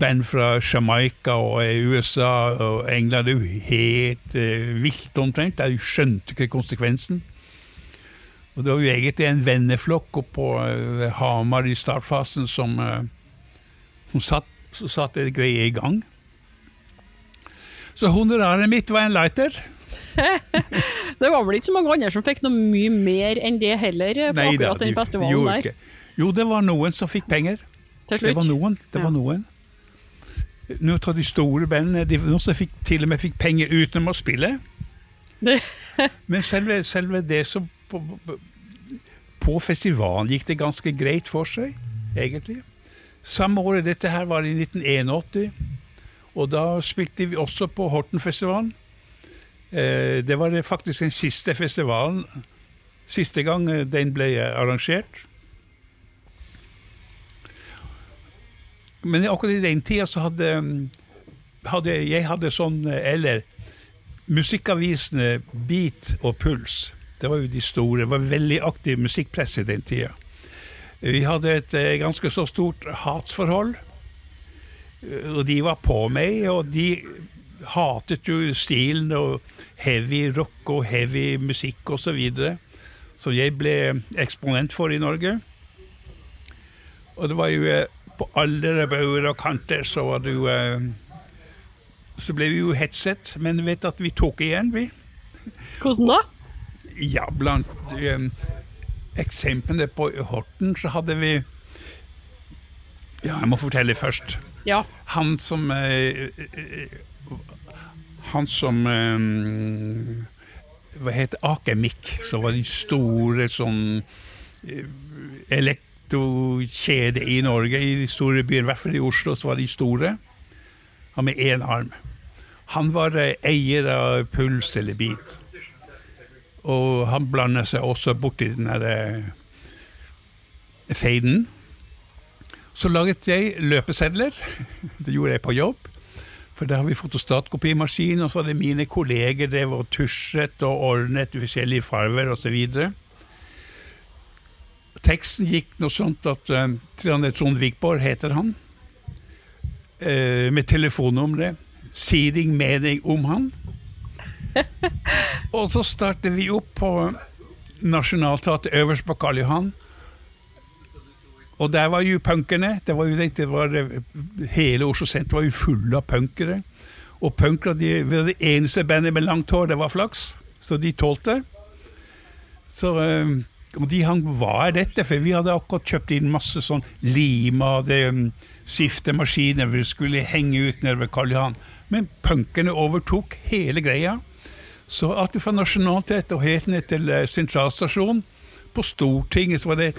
band fra Jamaica og USA og England. Det er jo helt uh, vilt omtrent. De skjønte ikke konsekvensen. Og Det var jo egentlig en venneflokk på Hamar i startfasen som, som satt, så satt det greia i gang. Så honoraret mitt var en lighter. det var vel ikke så mange andre som fikk noe mye mer enn det heller på Nei, akkurat da, de, den festivalen der? Ikke. Jo, det var noen som fikk penger. Til slutt? Det var noen. Det ja. var noen. Nå tar de store bandene de, Noen som fikk, til og med fikk penger utenom å spille. Men selve, selve, det som på, på, festivalen gikk det ganske greit for seg, egentlig. Samme året dette her var i 1981, og da spilte vi også på Hortenfestivalen. Eh, det var faktisk den siste festivalen, siste gang den ble arrangert. Men akkurat i den tida så hadde, hadde jeg hadde sånn Eller musikkavisene Beat og Puls. Det var jo de store. Det var veldig aktiv musikkpress i den tida. Vi hadde et eh, ganske så stort hatsforhold. Og de var på meg, og de hatet jo stilen og heavy rock og heavy musikk osv. Som jeg ble eksponent for i Norge. Og det var jo eh, på alle bauger og kanter så var det jo eh, Så ble vi jo hetset, men vet at vi tok igjen, vi. Hvordan da? Ja, blant um, eksemplene på Horten så hadde vi Ja, jeg må fortelle først. Ja. Han som eh, Han som eh, Hva heter Akemik, som var de store sånn elekt i Norge, i de store byer. I hvert fall i Oslo så var de store. Han med én arm. Han var eh, eier av Puls eller Beat. Og han blanda seg også borti den derre eh, feiden. Så laget jeg løpesedler. Det gjorde jeg på jobb. For der har vi fotostatkopimaskin, og så hadde mine kolleger drevet og tusjet og ordnet forskjellige farver osv. Teksten gikk noe sånt at uh, Trond Vikborg heter han. Uh, med telefonnummeret. Si din mening om han. og så startet vi opp på Nationaltheatret øverst på Karl Johan. Og der var jo punkerne. Det var jo, det var, hele Oslo senter var jo fulle av punkere. Og punkere de, det eneste bandet med langt hår, det var flaks. Så de tålte. Så uh, og de hang Hva er dette? For vi hadde akkurat kjøpt inn masse sånn limade um, siftemaskiner vi skulle henge ut nede ved Karl Johan. Men punkene overtok hele greia. Så at det fra Nationaltheatret og helt ned til uh, sentralstasjonen. På Stortinget så var, det,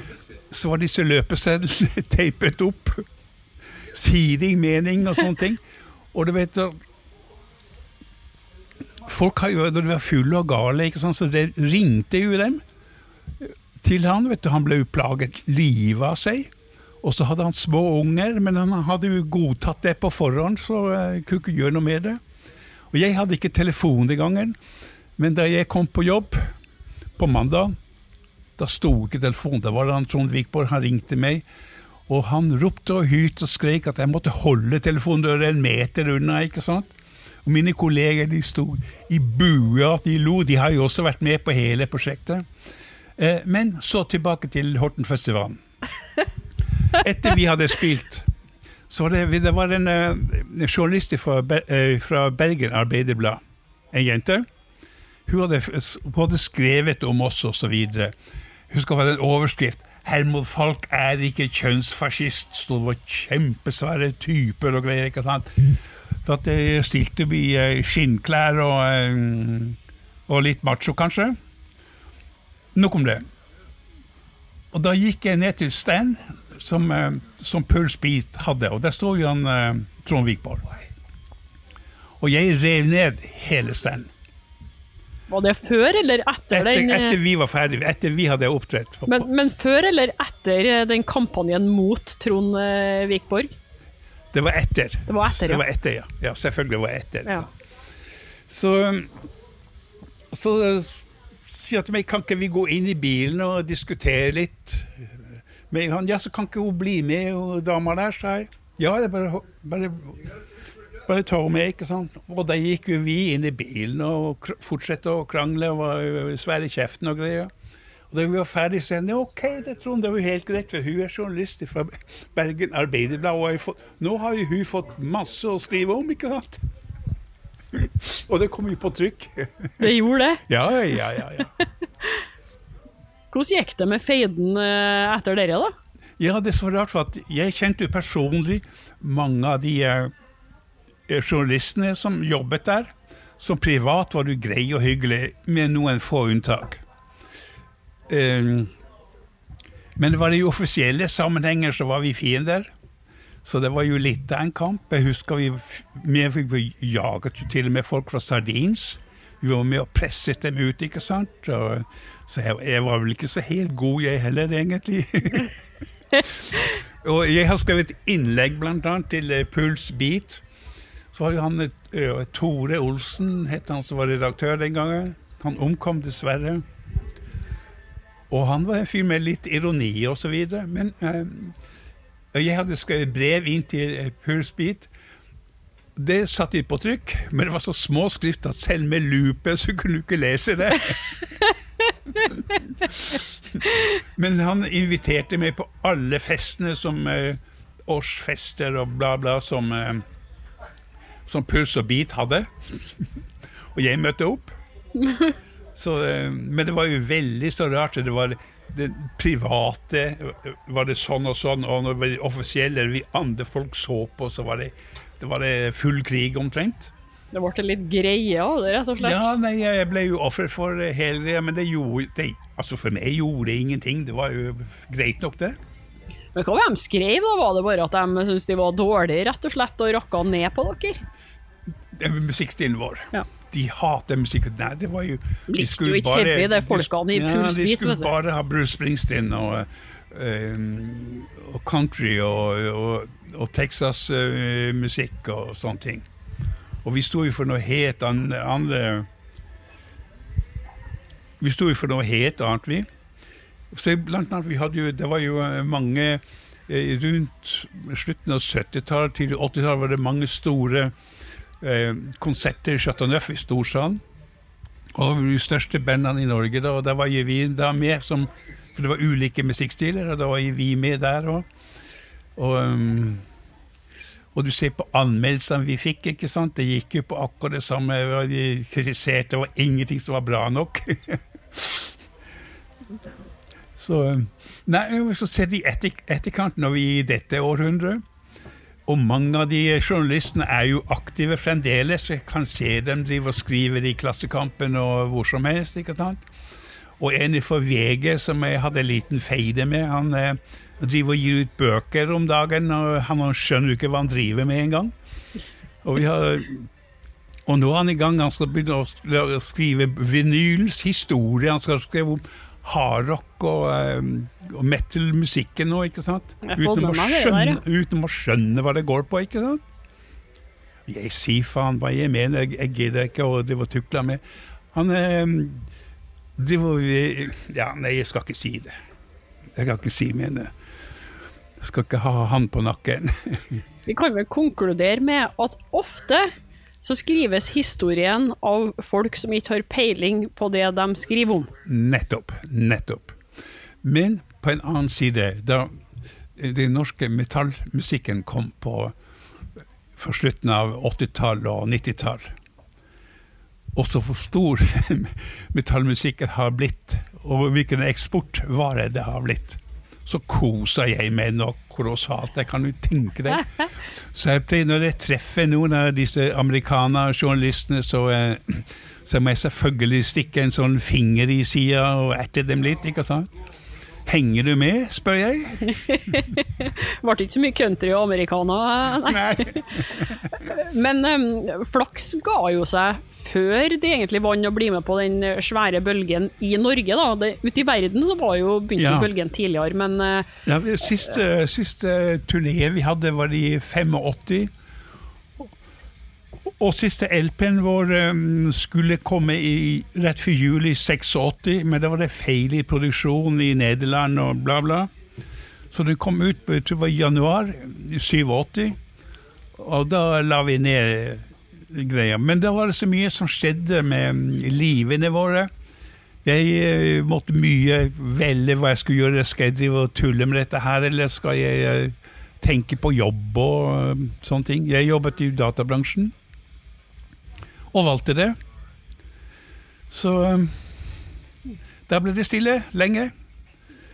så var disse løpesedlene teipet opp. Siding mening og sånne ting. Og du vet Folk har jo, var fulle og gale, ikke sant, så det ringte jo dem til han. vet du, Han ble jo plaget livet av seg. Og så hadde han små unger, men han hadde jo godtatt det på forhånd, så jeg kunne ikke gjøre noe med det. Og jeg hadde ikke telefon den gangen, men da jeg kom på jobb på mandag, da sto ikke telefonen. Da var han Trond Vikborg, han ringte meg. Og han ropte og hylte og skrek at jeg måtte holde telefondøra en meter unna. ikke sant? Og mine kolleger de sto i bua, de lo. De har jo også vært med på hele prosjektet. Eh, men så tilbake til Hortenfestivalen. Etter vi hadde spilt, så var det, det var en, eh, journalist fra, eh, fra Bergen Arbeiderblad, en jente. Hun hadde, hun hadde skrevet om oss osv. Husker å få en overskrift. Hermod Falk er ikke kjønnsfascist. Stod det var kjempesvære typer og greier. ikke sant? For at jeg stilte i skinnklær og, og litt macho, kanskje. Nok om det. Og da gikk jeg ned til stand som, som Pulse Beat hadde, og der sto jo han Trond Vikborg. Og jeg rev ned hele standen. Var det før eller etter, etter den Etter vi var ferdige, etter vi hadde opptrådt. Men, men, før eller etter den kampanjen mot Trond eh, Vikborg? Det var etter. Det var etter, ja. Det var etter, ja. ja selvfølgelig var det etter. Ja. Så, så sier til meg, kan ikke vi gå inn i bilen og diskutere litt? Men han, ja, så kan ikke hun bli med, og dama der, sa jeg. Ja, det er bare, bare bare ta med, ikke sant. Og da gikk jo vi inn i bilen og fortsatte å krangle og var svære i kjeften og greier. Og da vi var ferdig, sa jeg OK, det tror hun det var helt greit, for hun er journalist fra Bergen Arbeiderblad, og fått, nå har jo hun fått masse å skrive om, ikke sant? og det kom jo på trykk. Det gjorde det? Ja, ja, ja. ja. Hvordan gikk det med feiden etter dere, da? Ja, det er så rart, for jeg kjente jo personlig mange av de journalistene som jobbet der. Som privat var du grei og hyggelig, med noen få unntak. Um, men det var i offisielle sammenhenger så var vi fiender. Så det var jo litt av en kamp. Jeg husker vi, vi jaget jo til og med folk fra Sardins. Vi var med og presset dem ut, ikke sant. Og, så jeg, jeg, var vel ikke så helt god, jeg heller, egentlig. og jeg har skrevet innlegg, annet, til Puls Beat så var jo han uh, Tore Olsen, het han som var redaktør den gangen. Han omkom dessverre. Og han var en fyr med litt ironi og så videre. Men uh, jeg hadde skrevet brev inn til uh, Pulsbeat. Det satt de på trykk, men det var så små skrift at selv med lupe så kunne du ikke lese det. men han inviterte meg på alle festene som uh, årsfester og bla, bla som som Puls og Beat hadde. og jeg møtte opp. Så, men det var jo veldig så rart. Det var det private var det sånn og sånn, og når det offisielle vi andre folk så på, så var det, det, var det full krig omtrent. Det ble litt greie av det, rett og slett? Ja, nei, jeg ble jo offer for hele det, men det gjorde det, altså for meg gjorde det ingenting. Det var jo greit nok, det. Men hva var de skrev, da? Var det bare at de syntes de var dårlige, rett og slett, og rakka ned på dere? Musikkstilen vår. Ja. De hater musikk. Nei, det var jo De Likte jo ikke heavy, i ja, De skulle bare ha Bruce Springsteen og, um, og country og, og, og Texas-musikk uh, og sånne ting. Og vi sto jo for noe helt an- andre Vi sto jo for noe helt annet, vi. Så blant annet, vi hadde jo, det var jo eh, mange eh, Rundt slutten av 70-tallet til 80-tallet var det mange store eh, konserter i Chateau Neuf i Storsalen. Og de største bandene i Norge, da, og da var jo vi da med som For det var ulike musikkstiler, og da var jo vi med der òg. Og, um, og du ser på anmeldelsene vi fikk, ikke sant. Det gikk jo på akkurat det samme. De kritiserte, det var ingenting som var bra nok. så Nei, så ser de etter, etterkant når vi i dette århundret. Og mange av de journalistene er jo aktive fremdeles. Jeg kan se dem drive og skrive i Klassekampen og hvor som helst. ikke sant? Og en fra VG som jeg hadde en liten feide med, han eh, driver og gir ut bøker om dagen, og han skjønner jo ikke hva han driver med engang. Og, og nå er han i gang, han skal begynne å skrive vinylens historie. Han skal skrive om hardrock og, uh, og metal-musikken nå, ikke sant? Jeg Uten å, skjønne, uten å skjønne hva det går på, ikke sant? Jeg sier faen hva jeg mener, jeg, jeg gidder ikke å drive og tukle med. Han uh, driver Ja, nei, jeg skal ikke si det. Jeg kan ikke si mine. Skal ikke ha han på nakken. Vi kan vel konkludere med at ofte så skrives historien av folk som ikke har peiling på det de skriver om. Nettopp. Nettopp. Men på en annen side, da den norske metallmusikken kom på for slutten av 80-tall og 90-tall, også hvor stor metallmusikken har blitt, og hvilken eksportvare det har blitt, så koser jeg meg nok kolossalt. Jeg kan jo tenke deg. Så jeg pleier, når jeg treffer noen av disse amerikanerjournalistene, så, eh, så må jeg selvfølgelig stikke en sånn finger i sida og erte dem litt, ikke sant? Henger du med, spør jeg. Ble ikke så mye country og americana, nei. Nei. Men um, flaks ga jo seg før de egentlig vant å bli med på den svære bølgen i Norge. da. Det, ute i verden så var jo begynte Ja. bølgen tidligere, men uh, Ja, siste, siste turné vi hadde, var i 85. Og siste LP-en vår um, skulle komme i, rett før jul i 86, men da var det feil i produksjonen i Nederland og bla, bla. Så den kom ut jeg tror det var januar 87, og da la vi ned greia. Men da var det så mye som skjedde med livene våre. Jeg eh, måtte mye velge hva jeg skulle gjøre. Skal jeg drive og tulle med dette her, eller skal jeg eh, tenke på jobb og sånne ting? Jeg jobbet i databransjen, og valgte det. Så der da ble det stille lenge.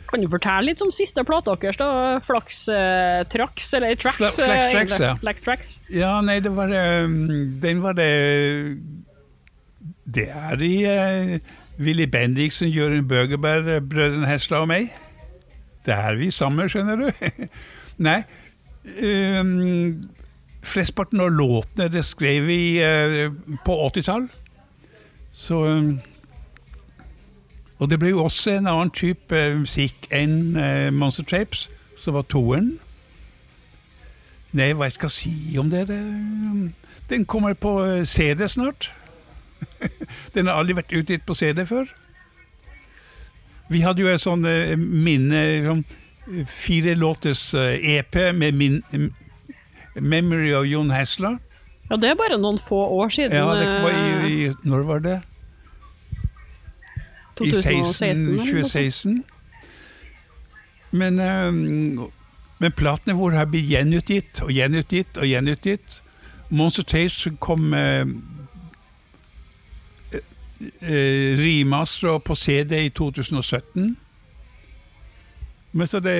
kan du fortelle litt om siste plata deres, da? Flaks eh, Tracks, eller Tracks? Fla- Flax eh, Tracks, ja. Flax Tracks. Ja, nei, det var um, Den var det Det er i uh, Willy Bendiksen, Jørund Bøgeberg, brødrene Hesla og meg. Det er vi sammen, skjønner du. nei. Um, Flesteparten av låtene det skrev vi eh, på 80-tall. Så um, Og det ble jo også en annen type eh, musikk enn eh, Monster Tapes, som var toeren. Nei, hva jeg skal si om det? den kommer på eh, CD snart. den har aldri vært utgitt på CD før. Vi hadde jo et sånn eh, minne eh, Fire låters eh, EP med min, Memory of Jon Hasla. Ja, det er bare noen få år siden. Ja, det var i, eh, i Når var det? 2016. 16, eller noe sånt. 2016. Men, um, men platene våre har blitt gjenutgitt og gjenutgitt og gjenutgitt. Monster Tapes kom uh, remaster på CD i 2017. Men så det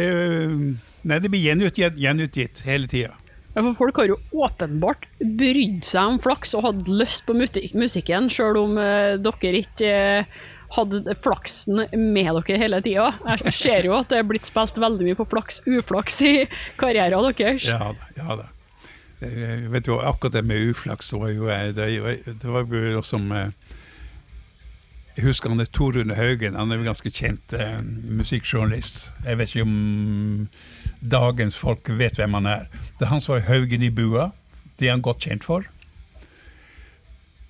Nei, det blir gjenutgitt, gjenutgitt hele tida. Ja, for folk har jo åpenbart brydd seg om flaks og hatt lyst på musikken, sjøl om eh, dere ikke eh, hadde flaksen med dere hele tida. Jeg ser jo at det er blitt spilt veldig mye på flaks uflaks i karrieren deres. Ja da. ja da. Jeg vet jo, akkurat det med uflaks var jo Det, det var jo som eh, Jeg husker han er Torunn Haugen. Han er jo ganske kjent eh, musikkjournalist. Jeg vet ikke om dagens folk vet hvem han er. Det er han som var Haugen i bua. Det er han godt kjent for.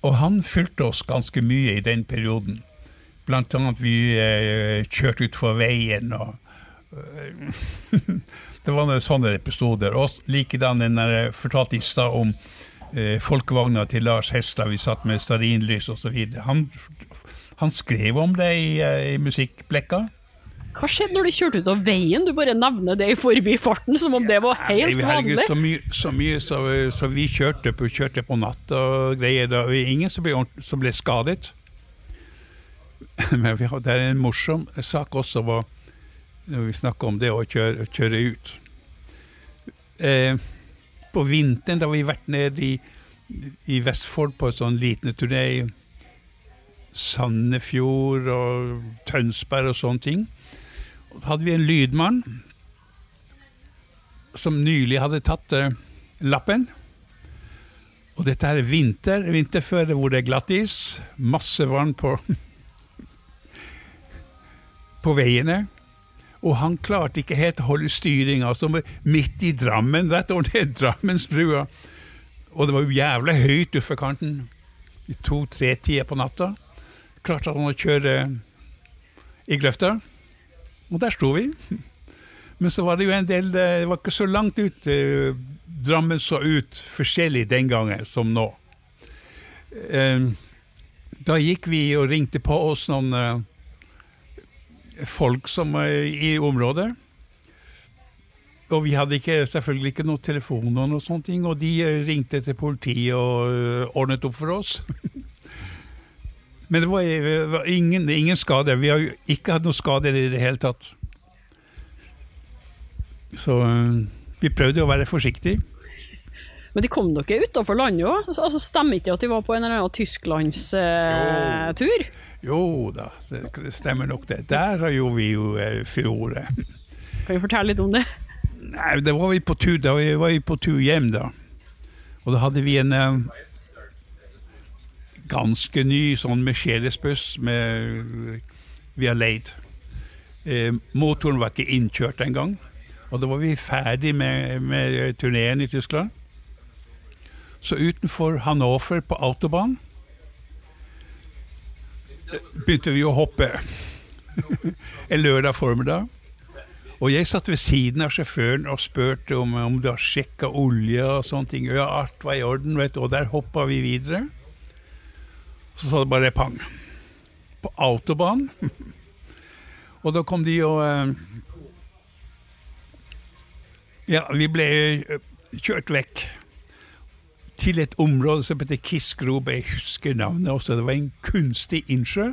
Og han fulgte oss ganske mye i den perioden. Blant annet vi eh, kjørte utfor veien og Det var noen sånne episoder. Og likedan den jeg fortalte i stad om eh, folkevogna til Lars Hestad. Vi satt med stearinlys osv. Han, han skrev om det i, eh, i musikkblekka. Hva skjedde når du kjørte ut av veien? Du bare nevner det i forbifarten, som om det var helt vanlig. Så mye, så, mye så, så vi kjørte på, kjørte på natt og greier. Det var ingen som ble, som ble skadet. Men vi er en morsom sak også var, når vi snakker om det å kjøre, kjøre ut. Eh, på vinteren da vi vært nede i, i Vestfold på en sånn liten turné Sandefjord og Tønsberg og sånne ting. Så hadde vi en lydmann som nylig hadde tatt uh, lappen. Og dette er vinter, vinterføre hvor det er glattis, masse vann på, på veiene. Og han klarte ikke helt å holde styringa, som midt i Drammen, rett over det Drammensbrua. Og det var jo jævlig høyt utfor kanten i to-tre tider på natta. Klarte han å kjøre i grøfta. Og der sto vi. Men så var det jo en del Det var ikke så langt ut. eh, Drammen så ut forskjellig den gangen som nå. Eh, Da gikk vi og ringte på oss noen eh, folk som i området. Og vi hadde ikke, selvfølgelig ikke noe telefon og noe ting, og de eh, ringte til politiet og eh, ordnet opp for oss. Men det var, var ingen, ingen skader. Vi har jo ikke hatt noen skader i det hele tatt. Så eh, vi prøvde å være forsiktige. Men de kom dere utafor landet òg? Altså, stemmer ikke det at de var på en eller annen tysklandstur? Jo da, det, det stemmer nok det. Der har jo vi jo eh, fjoråret. kan du fortelle litt om det? Nei, da var vi på tur, da vi var vi på tur hjem, da. Og da hadde vi en eh, ganske ny sånn Mercedes-buss vi har leid. Eh, motoren var ikke innkjørt engang. Og da var vi ferdig med, med turneen i Tyskland. Så utenfor Hannover på autobahn begynte vi å hoppe en lørdag formiddag. Og jeg satt ved siden av sjåføren og spurte om, om det har sjekka olje og sånne ting. Ja, alt var i orden, vet du. Og der hoppa vi videre. Så sa det bare pang. På autobanen. og da kom de og eh, Ja, vi ble eh, kjørt vekk til et område som heter Kisgrube. Jeg husker navnet også. Det var en kunstig innsjø.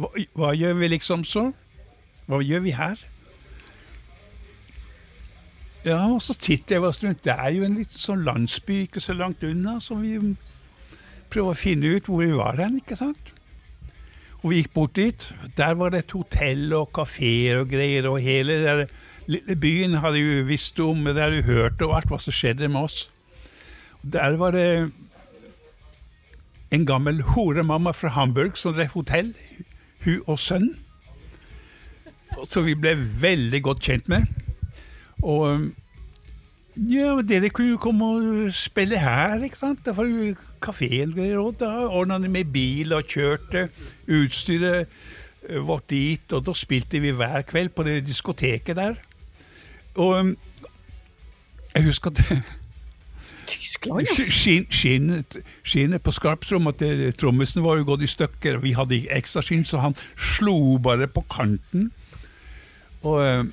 Hva, hva gjør vi liksom så? Hva gjør vi her? Ja, og så titter jeg oss rundt. Det er jo en liten sånn landsby ikke så langt unna, som vi prøver å finne ut hvor vi var hen, ikke sant? Og vi gikk bort dit. Der var det et hotell og kafeer og greier, og hele der byen hadde jo visst om det, hadde jo hørt og alt hva som skjedde med oss. Der var det en gammel horemamma fra Hamburg som drev hotell, hun og sønn. Så vi ble veldig godt kjent med. Og ja, dere kunne jo komme og spille her, ikke sant? Da kafeen og da ordna de med bil og kjørte utstyret eh, vårt dit, og da spilte vi hver kveld på det diskoteket der. Og um, jeg husker at Tyskland, altså. skinn, skinnet, skinnet på skarptromma det- trommisen var jo gått i stykker. Vi hadde ikke ekstra skinn, så han slo bare på kanten. Og eh,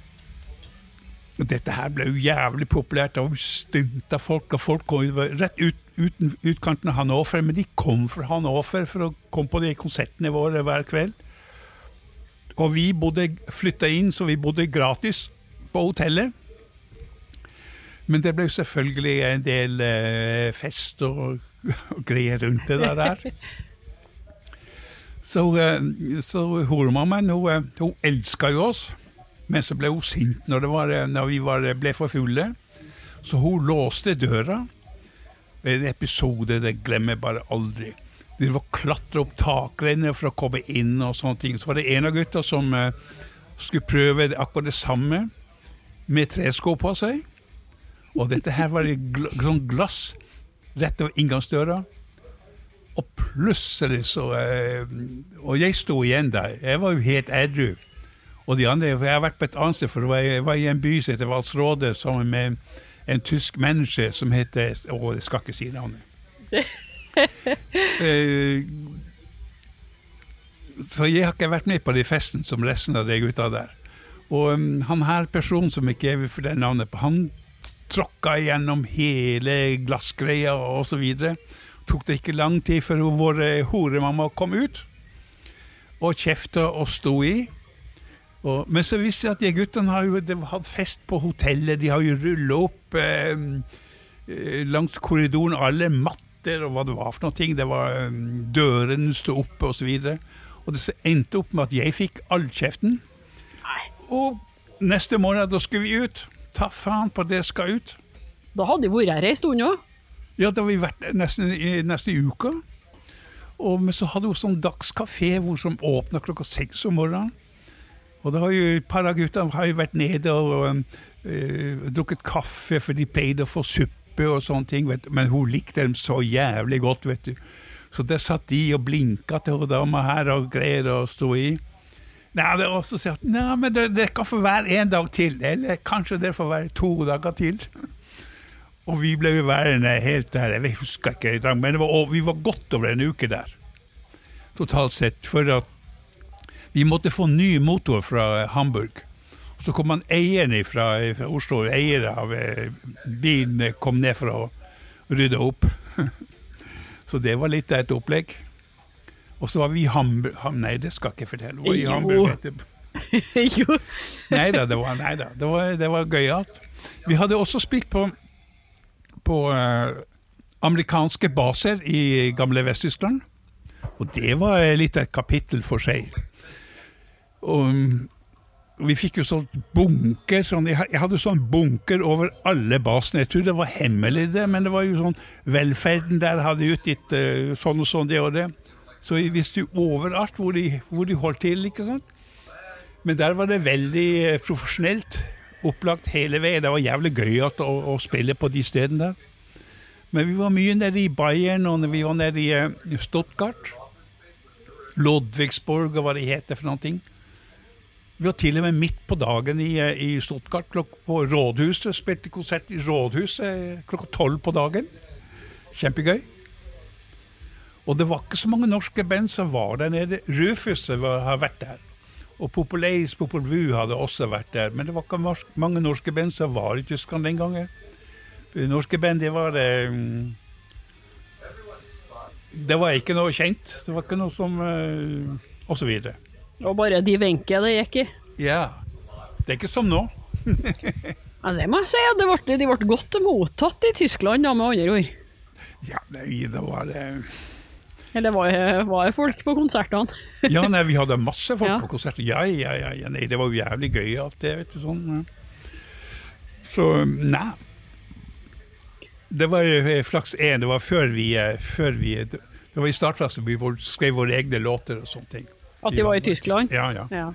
dette her ble jo jævlig populært. Det var stunta folk, og folk kom jo rett ut, uten utkanten av Hannover. Men de kom fra Hannover for å komme på de konsertene våre hver kveld. Og vi bodde flytta inn, så vi bodde gratis på hotellet. Men det ble jo selvfølgelig en del eh, fester og, og greier rundt det der. Så, eh, så horemammaen, hun, eh, hun elska jo oss. Men så ble hun sint når, var, når vi var, ble for fulle. Så hun låste døra. En episode det glemmer jeg bare aldri. De var klatre opp takrenner for å komme inn og sånne ting. Så var det en av gutta som eh, skulle prøve akkurat det samme med tresko på seg. Og dette her var gl sånn glass rett over inngangsdøra. Og plutselig så eh, Og jeg sto igjen der. Jeg var jo helt edru. Og de andre Jeg har vært på et annet sted, for jeg var i en by som heter Valsråde, sammen med en tysk menneske som heter Å, jeg skal ikke si navnet. Eh, så jeg har ikke vært med på de festen som resten av de gutta der. Og um, han her personen som ikke er for det navnet på, han tråkka gjennom hele glassgreia videre. Tok det ikke lang tid før vår eh, horemamma kom ut og kjefta og sto i. Og, men så visste jeg at de guttene har jo hatt fest på hotellet. De har jo rulla opp eh, eh, langs korridoren alle matter og hva det var for noe. ting. Det var eh, Dørene sto oppe osv. Og, så og det endte opp med at jeg fikk all kjeften. Nei. Og neste morgen, da skulle vi ut. Ta faen på det skal ut. Da hadde vi vært her ei stund òg. Ja, da har vi vært nesten i neste uke. Og, men så hadde hun sånn dagskafé hvor som åpna klokka seks om morgenen. Og da har jo et par av guttene har jo vært nede og øh, drukket kaffe, for de pleide å få suppe og sånne ting. Du. Men hun likte dem så jævlig godt, vet du. Så der satt de og blinka til hun dama her og greier å stå i. Nei, det er også si at nei, men det, det kan få være en dag til, eller kanskje det får være to dager til. Og vi ble værende helt der, jeg husker ikke, men var, vi var godt over en uke der. Totalt sett. For at vi måtte få ny motor fra Hamburg. Så kom han eieren fra, fra Oslo, eier av eh, bilen, kom ned for å rydde opp. Så det var litt av et opplegg. Og så var vi i Hamburg Nei, det skal jeg ikke fortelle. Var i Hamburg etterpå. jo. nei da, det var, neida, det var, det var gøyalt. Vi hadde også spilt på, på uh, amerikanske baser i gamle Vest-Tyskland. Og det var litt av et kapittel for seg. Og vi fikk jo sånn bunker sånn, Jeg hadde sånn bunker over alle basene. Jeg tror det var hemmelig, det, men det var jo sånn Velferden der hadde utgitt uh, sånn og sånn, det og det. Så vi visste jo overalt hvor de, hvor de holdt til, ikke sant. Men der var det veldig uh, profesjonelt. Opplagt hele veien. Det var jævlig gøy å, å, spille på de stedene der. Men vi var mye nede i Bayern, og vi var nede i uh, Stuttgart. Lodvigsburg og hva det heter for noen ting. Vi var til og med midt på dagen i, eh, i Stuttgart, på Rådhuset. Spilte konsert i Rådhuset klokka tolv på dagen. Kjempegøy. Og det var ikke så mange norske band som var der nede. Rufus har vært der. Og Populace Popol Vuh hadde også vært der. Men det var ikke mange norske band som var i Tyskland den gangen. Norske band, det var det Det var ikke noe kjent. Det var ikke noe som Og så videre. Og bare de Wenche det gikk i. Ja. Det er ikke som nå. ja, det må jeg si. Det ble, de ble godt mottatt i Tyskland, da, med andre ord. Ja, nei, det var det Eller var det folk på konsertene? ja, nei, vi hadde masse folk ja. på konserter. Ja, ja, ja, ja, nei, det var jo jævlig gøy alt det, vet du. sånn. Så, nei. Det var flaks én. Det var før vi, eh, før vi Det var i startfasen vi skrev våre egne låter og sånne ting. At de var i Tyskland? Ja, ja. ja.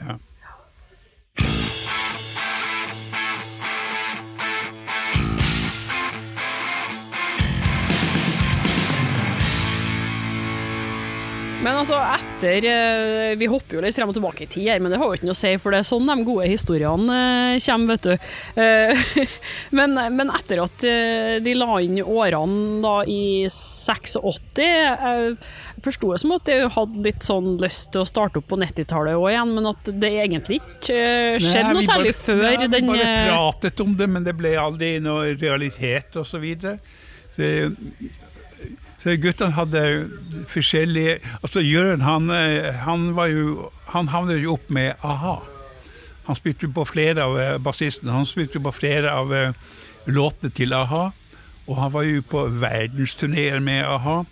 Men altså, etter eh, Vi hopper jo litt frem og tilbake i tid her, men det har jo ikke noe å si, for det er sånn de gode historiene eh, kommer, vet du. Eh, men, men etter at de la inn årene da i 86 forsto det som at de hadde litt sånn lyst til å starte opp på 90-tallet òg igjen, men at det egentlig ikke skjedde noe særlig bare, før nei, den Vi bare pratet om det, men det ble aldri noe realitet osv. Så, videre. så så guttene hadde forskjellige Altså Jørn han, eh, han, var jo, han havnet jo opp med a-ha. Han spilte på flere av eh, bassistene. Han spilte på flere av uh, låtene til a-ha. Og han var jo på verdensturneer med a-ha.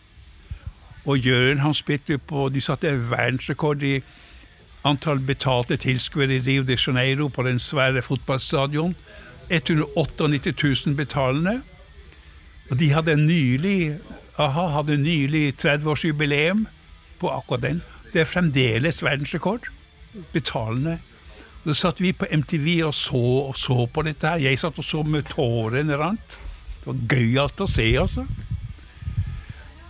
Og Jørn han spilte på De satte verdensrekord i antall betalte tilskuere i Rio de Janeiro på den svære fotballstadion. 198 000 betalende. Og de hadde nylig a-ha hadde nylig 30-årsjubileum på akkurat den. Det er fremdeles verdensrekord. Betalende. Da satt vi på MTV og så, og så på dette her. Jeg satt og så med tårene rant. Det var gøyalt å se, altså.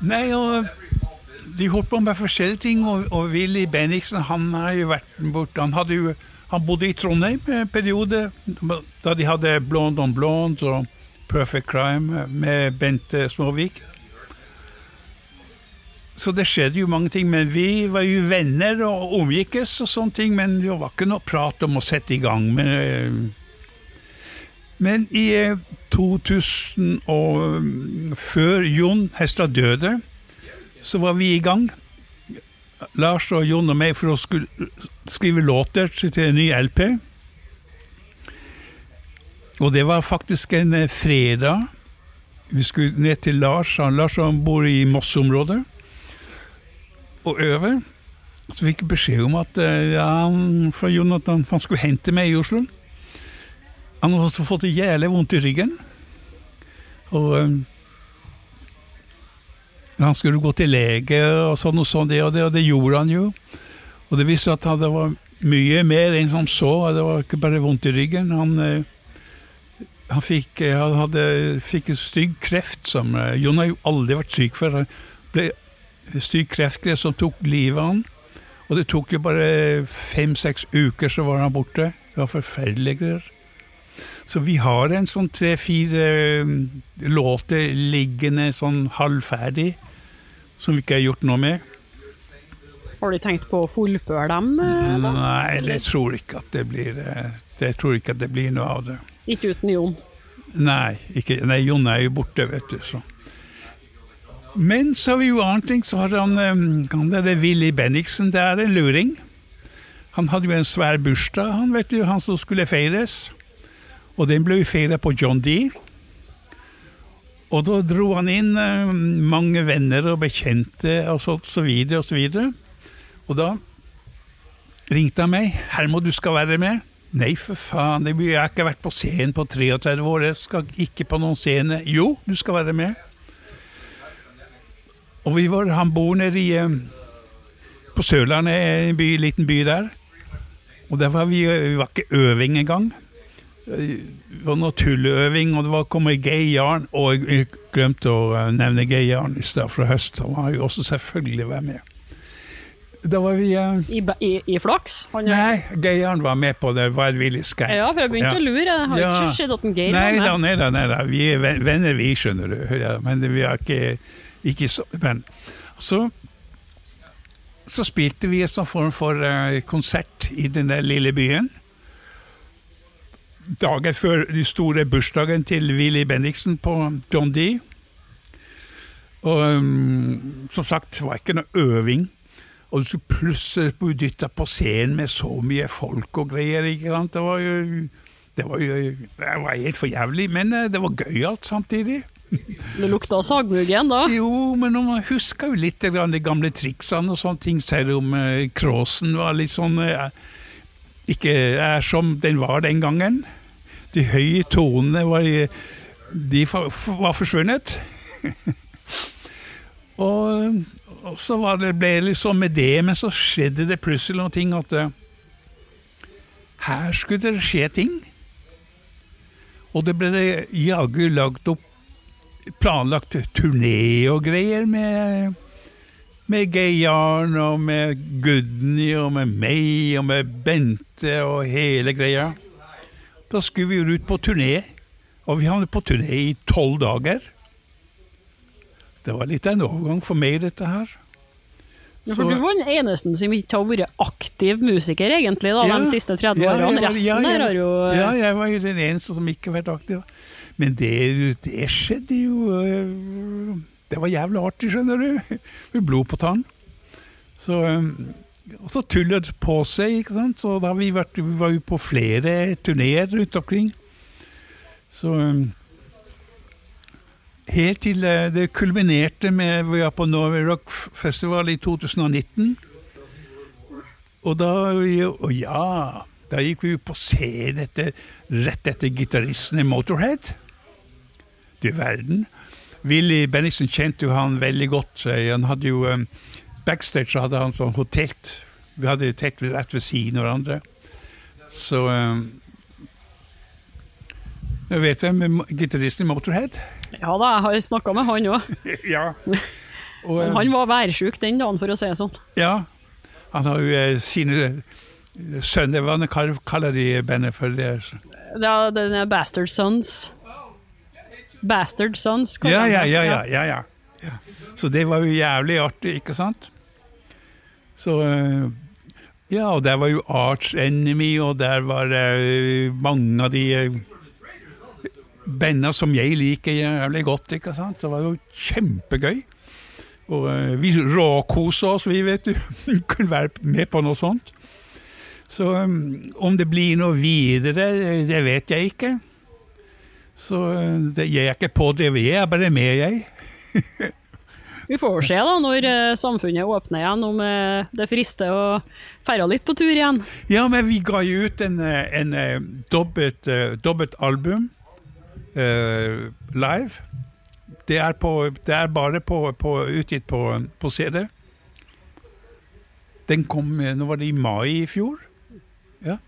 Nei, og de holdt på med forskjellige ting, og, og Willy Bendiksen han har jo vært borte. Han, han bodde i Trondheim en periode da de hadde Blonde on Blonde og Perfect Crime med Bente Småvik. Så det skjedde jo mange ting. Men vi var jo venner og omgikkes og sånne ting. Men det var ikke noe prat om å sette i gang. Men, eh, men i 2000 eh, og før Jon Hestad døde, så var vi i gang. Lars og Jon og meg for å skrive låter til en ny LP. Og det var faktisk en eh, fredag. Vi skulle ned til Lars. Lars bor i Moss-området og øve. Så fikk jeg beskjed om at eh, ja, fra Jonathan han skulle hente meg i Oslo. Han hadde også fått jævlig vondt i ryggen. Og um, han skulle gå til lege og sånn og sånn, det og det, og det gjorde han jo. Og det viste at det var mye mer enn som så. Det var ikke bare vondt i ryggen. Han, han fikk, han hadde, fikk en stygg kreft som Jon har jo aldri vært syk før. Han ble stygg kreftgress som tok livet av han. Og det tok jo bare fem-seks uker, så var han borte. Det var forferdelige greier. Så vi har en sånn tre-fire mm, låter liggende sånn halvferdig, som vi ikke har gjort noe med. Har du tenkt på å fullføre dem? eh, da? Nei, det tror ikke at det blir eh, Det tror ikke at det blir noe av det. Ikke uten Jon. Nei, ikke, nei Jon er jo borte, vet du. Så. Men så har vi jo annen ting. Så har han, eh, han der Willy Bendiksen, det er en luring. Han hadde jo en svær bursdag, han vet du, han som skulle feires. Og den ble feira på John D. Og da dro han inn eh, mange venner og bekjente og så, så videre og så videre. Og da ringte han meg. 'Hermod, du skal være med.' Nei, for faen, jeg har ikke vært på scenen på 33 år. Jeg skal ikke på noen scene. Jo, du skal være med. Og vi var, han bor nede i eh, På Sørlandet, en by, liten by der. Og der var vi, vi var ikke øving engang. Eh, Det var noe tulleøving, og det var kommet Geir Jarn. Og jeg- glemte å eh, nevne Geir Jarn i stad fra høst. Han har jo også selvfølgelig vært med. Da var vi uh... I, i, i flaks? Han Nei, Geir Jarn var med på det. Wild Willy Sky. Ja, for jeg begynte Ja. å lure. Jeg har Ja. ikke sett at Geir var med. nei da, nei da. Vi er venner, vi, skjønner du. Ja, men vi har ikke, ikke så Men så så spilte vi en sånn form for eh, konsert i den der lille byen. Dagen før den store bursdagen til Willy Bendiksen på John D. Og um, som sagt, det var ikke noe øving. Og du skulle plutselig bli dytta på scenen med så mye folk og greier. ikke sant? Det var jo det var jo det var helt for jævlig, men eh, det var gøyalt samtidig. Det lukta sagmuggen da. Jo, men man husker jo litt de gamle triksene og sånne ting, selv om uh, Kråsen var litt sånn eh, Ikke er som den var den gangen. De høye tonene var, de var forsvunnet. og, og så det, ble det liksom med det, men så skjedde det plutselig noen ting at eh, her skulle det skje ting. Og det ble jaggu lagd opp planlagt turné og greier med, med Geir Jarn og med Gudny og med meg og med Bente og hele greia. Da skulle vi jo ut på turné, og vi havnet på turné i tolv dager. Det var litt av en overgang for meg, dette her. Ja, for Så- du var den eneste som ikke har vært aktiv musiker, egentlig, da, Ja. de siste 30 årene. Ja, Resten ja, jeg der var- har jo eh, Ja, jeg var jo den eneste som ikke har vært aktiv. Men det, det skjedde jo øh, Det var jævlig artig, skjønner du. Med blod på tann. Så, øh, og så tullet på seg, ikke sant. Så da vi, vært, vi var jo på flere turneer rundt omkring. Så øh, Helt til det kulminerte med Vi var på Norway Rock Festival i 2019. Og da Og ja, da gikk vi på scenen rett etter gitaristen i Motorhead. Du verden. Willy Bennison kjente jo han veldig godt. eh, Han hadde jo backstage Backstage hadde han sånn hotelt. Vi hadde telt rett ved siden av hverandre. Så um, Jeg vet hvem er gitaristen i Motorhead? Ja da, jeg har snakka med han òg. ja. Og, han var værsjuk den dagen, for å si det sånn. Ja. Han har jo eh, sine eh, sønner Hva kaller de bandet for det? Er den er Bastard Sons. Bastard Sons, Ja, ja, ja, ja, ja, ja. ja. Så det var jo jævlig artig, ikke sant? Så eh, Ja, og der var jo Arch Enemy, og der var eh, mange av de uh, som jeg liker jævlig godt, ikke sant? Det var jo kjempegøy. Og eh, vi råkoser oss, vi, vet du. Kunne være med på noe sånt. Så eh, om det blir noe videre, eh, det vet jeg ikke. Så det gir jeg er ikke på det, jeg er bare med, jeg. Vi får se da, når eh, samfunnet åpner igjen, om eh, det frister å feire litt på tur igjen. Ja, men vi ga jo ut en, eh, en eh, dobbelt, eh, dobbelt album uh, live. Det er, på, det er bare på, på, utgitt på, på CD. Den kom eh, Nå var det i mai i fjor. Ja,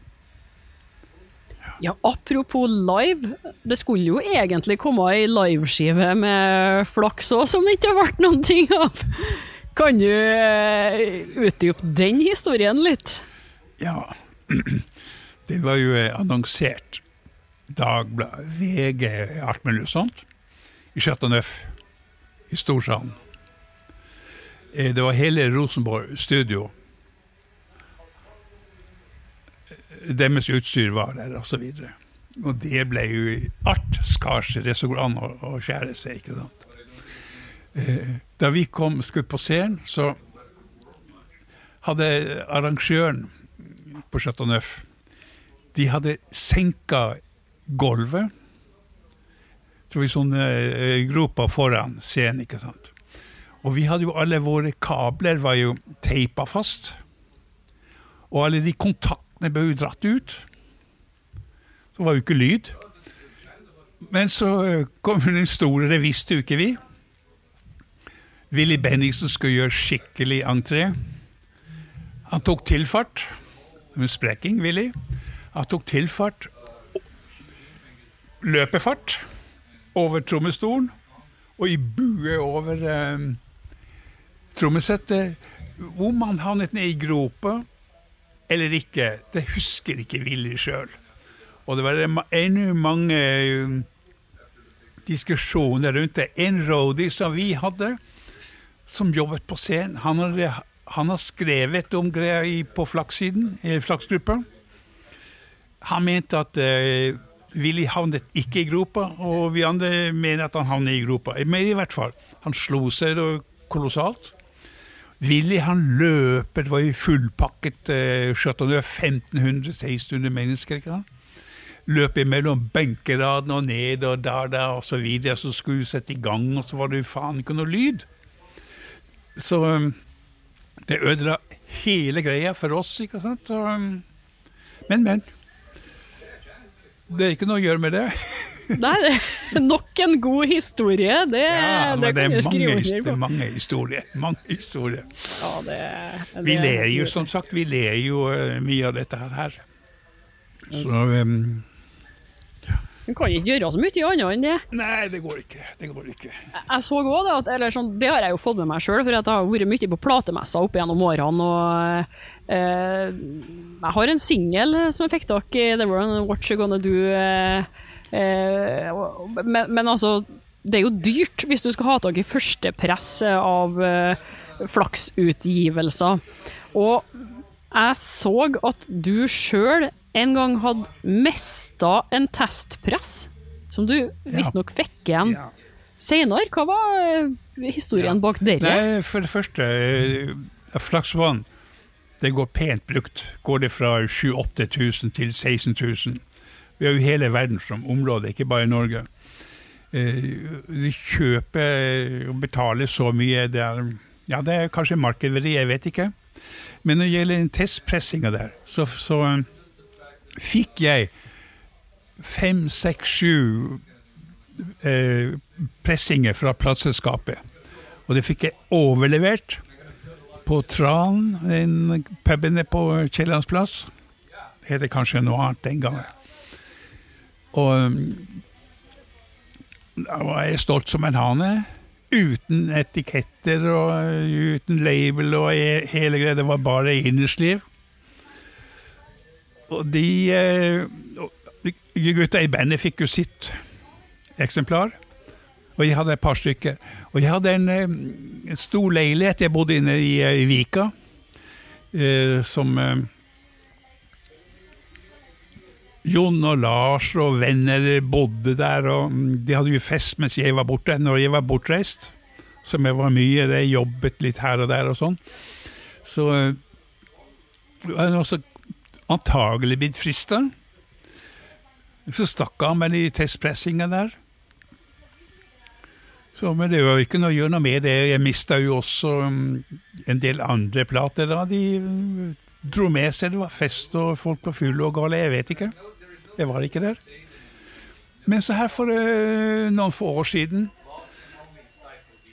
apropos live, det skulle jo egentlig komme ei liveskive med flaks òg, som det ikke ble noen ting av. Kan du eh, utdype den historien litt? Ja, det var jo annonsert. Dagbladet, VG, alt mulig sånt. I Chateau i Storsalen. Eh, Det var hele Rosenborg studio. Eh, Deres utstyr var der, og så. Og det ble jo art skarse, det som går an å, å skjære seg, ikke sant. Eh, Da vi kom, skulle på scenen, så hadde arrangøren på Chateau Neuf De hadde senka gulvet. Så vi sånne eh, groper foran scenen, ikke sant. Og vi hadde jo alle våre kabler var jo teipa fast. Og alle de kontaktene ble jo dratt ut. Så var jo ikke lyd. Men så kom kom den store, det visste jo ikke vi. Willy Benningsen skulle gjøre skikkelig entré. Han tok tilfart. Med sprekking, Willy. Han tok tilfart, løpefart, over trommestolen og i bue over eh, trommesettet. Hvor man havnet ned i gropa eller ikke, det husker ikke Willy sjøl. Og det var ennå mange eh, diskusjoner rundt det. En roadie som vi hadde, som jobbet på scenen, han har, han har skrevet om greia på flakssiden, i flaksgruppa. Han mente at eh, Willy havnet ikke i gropa, og vi andre mener at han havnet i gropa. Men i hvert fall, han slo seg kolossalt. Willy han løper, det var jo fullpakket eh, Chateau Neuf, 1500-1600 mennesker. ikke sant? Løp imellom benkeradene og ned og der, der og så videre. Så skulle vi sette i gang, og så var det jo faen ikke noe lyd. Så um, det ødela hele greia for oss, ikke sant. Så, um, men, men. Det er ikke noe å gjøre med det. Nei, det er nok en god historie. Det, Ja, det kan er skrive det er mange historier. Mange historier. Ja, det, det, Vi ler jo, som sagt, vi ler jo eh, mye av dette her. Så um, Du kan ikke gjøre så mye annet enn det. Nei, det går ikke. Det går ikke. Jeg så også det, at, eller sånn, det har jeg jo fått med meg sjøl, for jeg har vært mye på platemesser opp gjennom årene. Og, eh, jeg har en singel som jeg fikk tak i, var en What You Gonna Do. Eh, men, men altså, det er jo dyrt hvis du skal ha tak i førstepress av eh, flaksutgivelser. Og jeg så at du sjøl en gang hadde mista en testpress, som du visstnok fikk igjen Ja. senere. Hva var eh, historien Ja. bak dere? Nei, for det første, eh, flaksvann, det går pent brukt. Går det fra 7000-8000 til 16 000. Vi har jo hele verden som område, ikke bare Norge. Eh, De kjøper og betaler så mye. Det er, ja, det er kanskje markedverdi, jeg vet ikke. Men når det gjelder testpressinga der, så, så eh, fikk jeg fem, seks, sju eh, pressinger fra plateselskapet. Og det fikk jeg overlevert på Tran, den puben på Kiellands plass. Det heter kanskje noe annet den gangen. Og um, da var jeg stolt som en hane. Uten etiketter og uh, uten label og hele greia. Det var bare innersliv. Og de, de gutta i bandet fikk jo sitt eksemplar. Og jeg hadde et par stykker. Og jeg hadde en, eh, en stor leilighet jeg bodde inne i, eh, i Vika, eh, som eh, Jon og Lars og venner bodde der, og mm, de hadde jo fest mens jeg var borte. Når jeg var bortreist, som jeg var mye, jeg jobbet litt her og der og sånn, så eh, var jeg også antagelig blitt frista. Så stakk han med de testpressinga der. Så, men det var jo ikke noe å gjøre noe med det. Jeg mista jo også um, en del andre plater da. De um, dro med seg. Det var fest og folk på fulle og gale. Jeg vet ikke. Jeg var ikke der. Men så her for uh, noen få år siden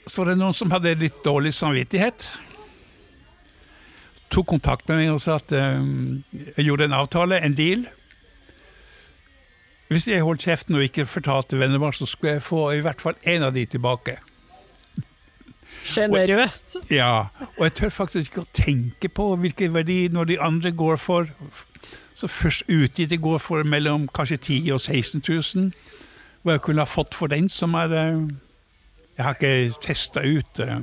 så var det noen som hadde litt dårlig samvittighet. Tok kontakt med meg og sa at um, jeg gjorde en avtale, en deal. Hvis jeg holdt kjeften og ikke fortalte vennene våre, så skulle jeg få i hvert fall én av de tilbake. Sjenerøst. Ja, og jeg tør faktisk ikke å tenke på hvilken verdi når de andre går for Så først i går for mellom kanskje 10 000 og 16 000. Hva jeg kunne ha fått for den som er eh, Jeg har ikke testa ut eh.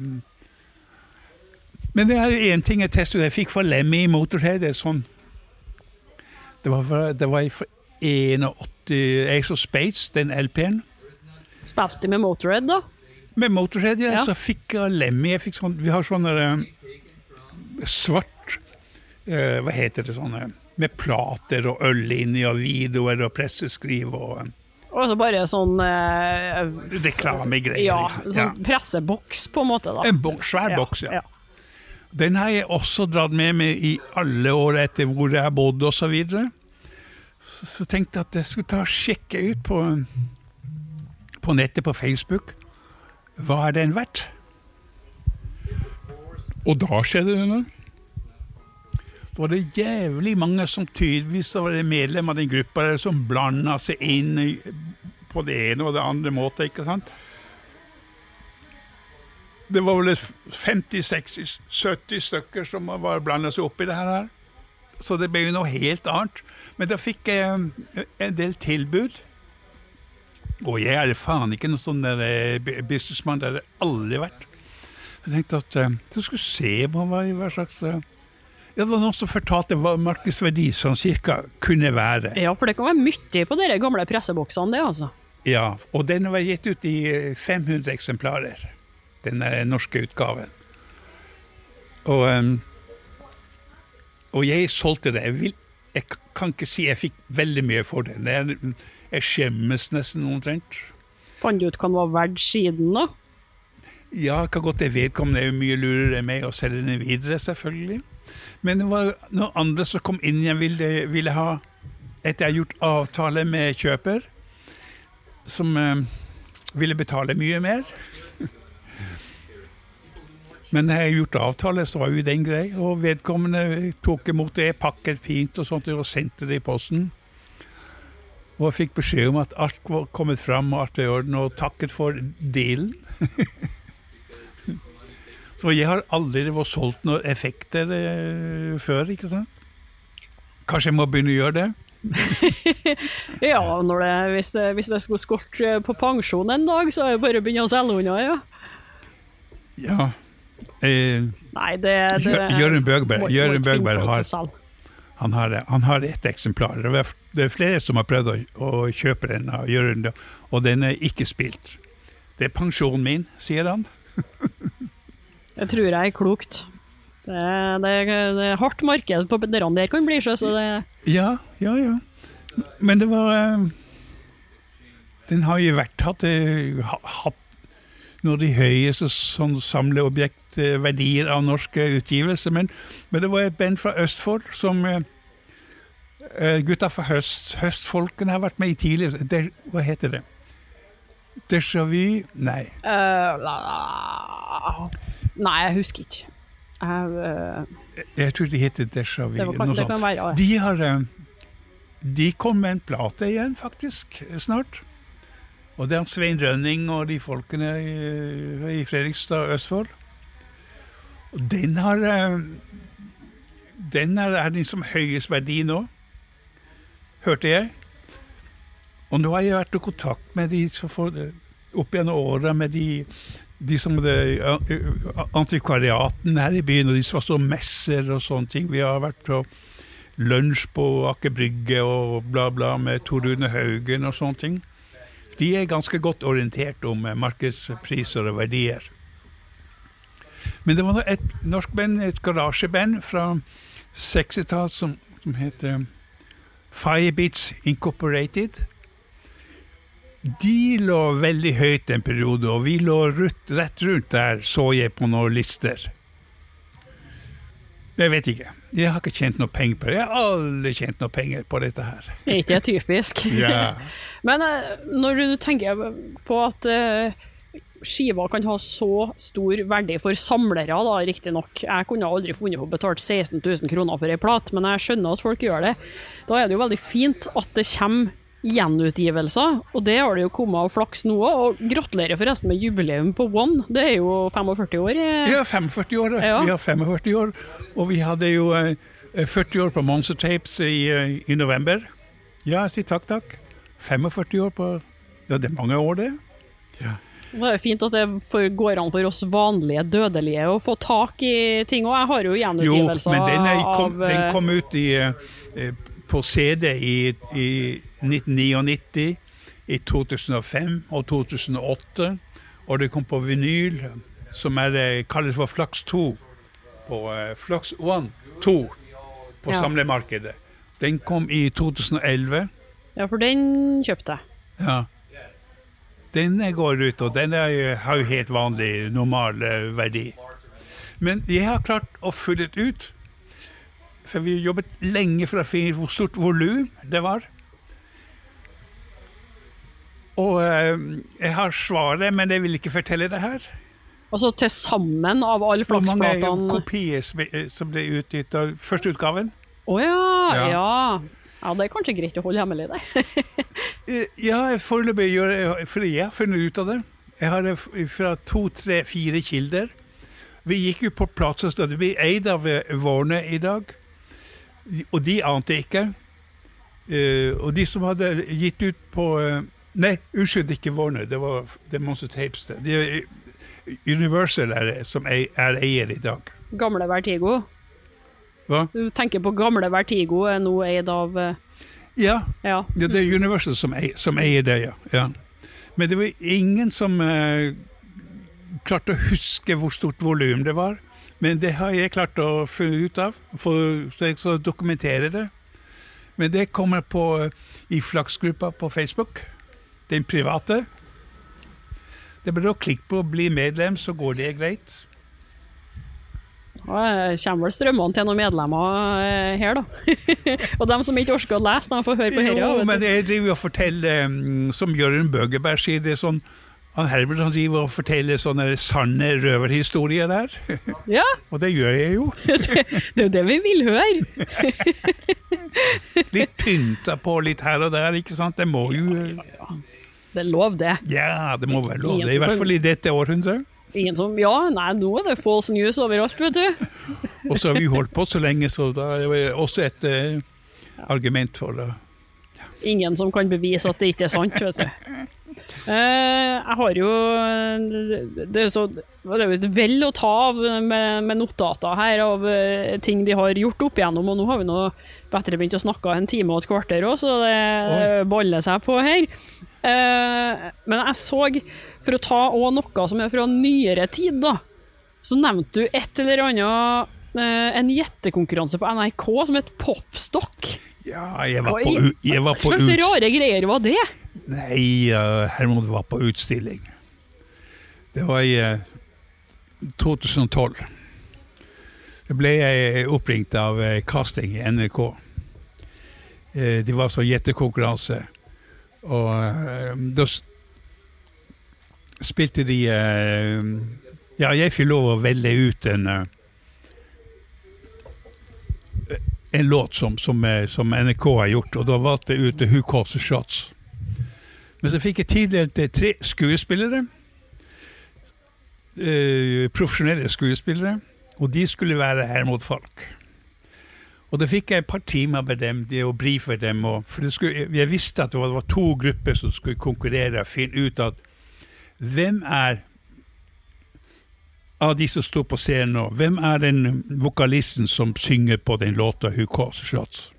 Men det er én ting jeg testet ut. Jeg fikk for Lemmy i Motorhead. Det er sånn Det var, for, det var for 81 Ace of Spades, den LP-en. Spilte med Motorhead, da? Med Motorhead, ja, Ja. så fikk jeg Lemmy. Jeg fikk sånn, vi har sånne eh, svart Hva heter det sånne Med plater og øl inni og videoer og presseskriv og eh, Og så bare sånn eh, reklamegreier. Ja, sånn ja. presseboks, på en måte, da. En bok, svær boks, ja. Den har jeg også dratt med meg i alle år etter hvor jeg har bodd osv. Så, videre. så så tenkte jeg at jeg skulle ta og sjekke ut på, på nettet på Facebook. Hva er den verdt? Og da skjedde det noe. Var det jævlig mange som tydeligvis var medlem av den gruppa der, som blanda seg inn på det ene og det andre måten. ikke sant? Det var vel 50-60-70 stykker som var blanda seg opp i det her. Så det ble jo noe helt annet. Men da fikk jeg eh, en del tilbud. Og jeg er faen ikke noen sånn eh, businessmann. Det har jeg aldri vært. Jeg tenkte at du skulle se på hva, slags eh, Ja, det var noen som fortalte hva markedsverdi sånn cirka kunne være. Ja, for det kan være mye på de gamle presseboksene, det, altså. Ja, og den var gitt ut i eh, 500 eksemplarer. Den norske utgaven. Og, og jeg solgte det. Jeg, vil, jeg kan ikke si jeg fikk veldig mye for det. det er, jeg skjemmes nesten omtrent. Fant du ut hva den var verdt siden, da? Ja, hva godt jeg vedkommende er jo mye lurere enn meg å selge den videre, selvfølgelig. Men det var noen andre som kom inn jeg ville, ville ha Etter jeg har gjort avtale med kjøper, som eh, ville betale mye mer. Men jeg har gjort avtale, så var jo den grei. Og vedkommende tok imot det, pakket fint og sånt, og sendte det i posten. Og jeg fikk beskjed om at alt var kommet fram, og alt var i orden, og takket for dealen. Så jeg har aldri vært solgt noen effekter eh, før, ikke sant? Kanskje jeg må begynne å gjøre det? Ja, det, hvis, hvis det skulle skorte på pensjon en dag, så er det bare å begynne å selge unna, ja. Ja. Eh, Nei, det, det Jør- Jørund Bøgberg- Jørund Bøgberg har- han, har, han har ett eksemplar. Det Det er flere som har prøvd å, å kjøpe den av Jørund, og den er ikke spilt. Det er pensjonen min, sier han. Det tror jeg er klokt. Det, det, det er hardt marked på dere der kan bli, sjø, så det Ja, ja, ja. Men det var eh, Den har jo vært hatt, eh, hatt når de høyeste sånn samleobjektverdier av norske utgivelser. Men, men det var et band fra Østfold som eh, eh, Gutta fra høst, Høstfolkene har vært med i tidligere. Det, hva heter det? Déjà vu? Nei. Eh, la- Nei, jeg husker ikke. Jeg, uh, Jeg tror de heter Déjà vu. ja. De har eh, De kom med en plate igjen, faktisk, snart. Og det er han Svein Rønning og de folkene i, i Fredrikstad Østfold. Og den har eh, Den er, er liksom høyest verdi nå, hørte jeg. Og nå har jeg vært i kontakt med de som får opp gjennom åra, med de, de som det, antikvariaten her i byen, og de som har stått messer og sånne ting. Vi har vært på lunsj på Aker Brygge og bla, bla med Tor Rune Haugen og sånne ting. De er ganske godt orientert om eh, markedspriser og verdier. Men det var et norsk band, et garasjeband fra 60-tallet som, som heter Firebeats Incorporated. De lå veldig høyt en periode, og vi lå rett, rett rundt der, så jeg på noen lister. Jeg vet ikke. Jeg har ikke tjent noe penger på det. Jeg har aldri tjent noe penger på dette her. Er ikke typisk? Ja. Men eh, når du tenker på at skiva skiver kan ha så stor verdi for samlere, da, riktignok. Jeg kunne aldri funnet på å betale 16 000 kroner for ei plate, men jeg skjønner at folk gjør det. Da er det jo veldig fint at det kommer gjenutgivelser, og det har det jo kommet av flaks nå òg. Og gratulerer forresten med jubileum på One. Det er jo 45 år. eh. Ja, 45 år. Ja. Vi har 45 år. Og vi hadde jo eh, 40 år på Monster Tapes i, eh, i november. Ja, si takk, takk. 45 år på Ja, det er mange år, det. Det er jo fint at det går an for oss vanlige dødelige å få tak i ting. Og jeg har jo Jo, gjenutgivelser men den, er, kom, av den eh, kom ut i, eh, på CD i, i 1999, i 2005 og 2008. Og det kom på vinyl, som er, det kalles for Flux 2. På uh, Flux 1, 2 på Ja. samlemarkedet. Den kom i 2011. Ja, for den kjøpte jeg. Ja. Den eh, går ut, og den er, har jo helt vanlig, normal eh, verdi. Men jeg har klart å fylle ut. For vi jobbet lenge for å finne hvor stort volum det var. Og eh, jeg har svaret, men jeg vil ikke fortelle det her. Altså til sammen av alle Hvor mange kopier som ble- eh, som ble utgitt av førsteutgaven. ja, Ja. ja. Ja, det er kanskje greit å holde hemmelig, det. Eh, Ja, foreløpig gjør jeg fordi jeg har funnet ut av det. Jeg har det fra to, tre, fire kilder. Vi gikk jo på platested. Vi er eid av Vårne i dag, og de ante ikke. Eh, og de som hadde gitt ut på eh, Nei, unnskyld, ikke Warner. Det var det er Monster Tapes. det. De, er- Universal er det som er, er eier i dag. Gamle Vertigo. Hva? Du tenker på gamle Vertigo, er nå eid av eh, Ja, Ja. Ja, det er Universal som, eier, som eier det, ja. ja. Men det var ingen som eh, klarte å huske hvor stort volum det var. Men det har jeg klart å finne ut av, for, så jeg skal dokumentere det. Men det kommer på, i Flaksgruppa på Facebook. Den private. Det er bare å klikke på 'bli medlem', så går det greit. Det kommer vel strømmene til noen medlemmer eh, her, da. og dem som ikke orker å lese, de får høre på dette. Jo, men jeg driver og forteller, mm, som Jørund Bøgeberg sier, det er sånn han Herbert han driver og forteller sånne sanne røverhistorier der. Ja, Og det gjør jeg jo. det er jo det vi vil høre. Litt pynta på litt her og der, ikke sant. Det må jo Det er lov, det. Ja, det må være lov. Det I hvert fall i dette århundret. Ingen som Ja, nei, nå er det false news overalt, vet du. Og så har vi holdt på så lenge, så da er det også et uh, argument for det. Ingen som kan bevise at det ikke er sant, vet du. Eh, jeg har jo Det er jo så det er jo et vel å ta av med, med notater her av eh, ting de har gjort opp igjennom, og nå har vi nå bedre begynt å snakke en time og et kvarter òg, så det Oi. baller seg på her. Eh, men jeg så, for å ta også noe som er fra nyere tid, da, så nevnte du et eller annet eh, en gjettekonkurranse på NRK som het Popstock. Ja, jeg var på, jeg var på Hva slags rare greier var det? Nei, uh, Hermod var på utstilling. Det var i eh, 2012. Da ble jeg oppringt av eh, casting i NRK. De var så gjettekonkurranse. Og eh, da spilte de eh, Ja, jeg fikk lov å velge ut en eh, en låt som, som, eh, som NRK har gjort, og da valgte jeg ut Who Calls the Shots. Men så fikk jeg tildelt eh, tre skuespillere. Eh, profesjonelle skuespillere. Og de skulle være her mot folk. Og da fikk jeg et par timer med dem det å brife dem. Og, for skulle, jeg visste at det var, to grupper som skulle konkurrere og finne ut at hvem er av de som står på scenen nå, hvem er den vokalisten som synger på den låta Who the Shots?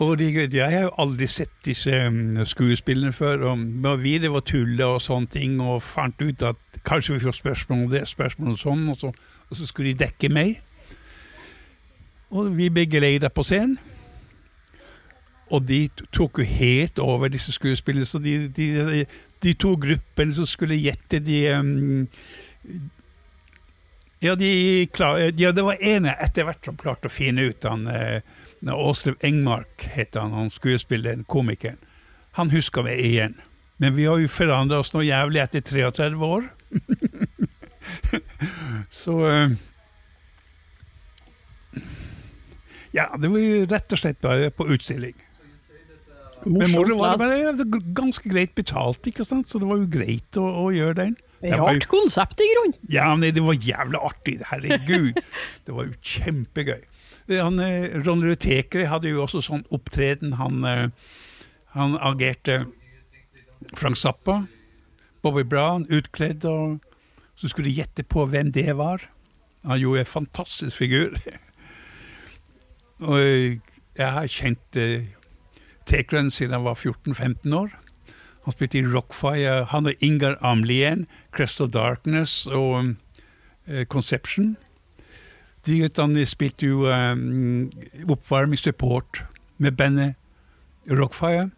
Og de, jeg har jo aldri sett disse mm, skuespillene før, og Når vi det var tulla og sånne ting, og fant ut at kanskje vi får spørsmål om det, spørsmål om sånn, og så, og så skulle de dekke meg. Og vi begge leide på scenen. Og de tok jo helt over disse skuespillene. så de, de, de to gruppene som skulle gjette de um, ja, de klar, ja, det var ene etter hvert som klarte å finne ut han eh, Åslev Engmark het han, han skuespilleren, komikeren. Han husker meg igjen. Men vi har jo forandra oss noe jævlig etter 33 år. Så eh, Ja, det var jo rett og slett bare på utstilling. Men moro var det bare det var ganske greit betalt, ikke sant? så det var jo greit å, å gjøre den. Det var Rart konsept, i grunnen. Ja, nei, det var jævlig artig. Herregud. det var jo kjempegøy. Han, eh, Ron Rutekere hadde jo også sånn opptreden. Han, eh, han agerte Frank Zappa, Bobby Brown, utkledd, og så skulle de gjette på hvem det var. Han gjorde en fantastisk figur. og eh, jeg har kjent Tekeren siden han var 14-15 år. Han spilte i Rockfire. Han og Ingar Amlien, Crest of Darkness og eh, Conception. De guttene spilte jo um, oppvarmingssupport med bandet Rockfire.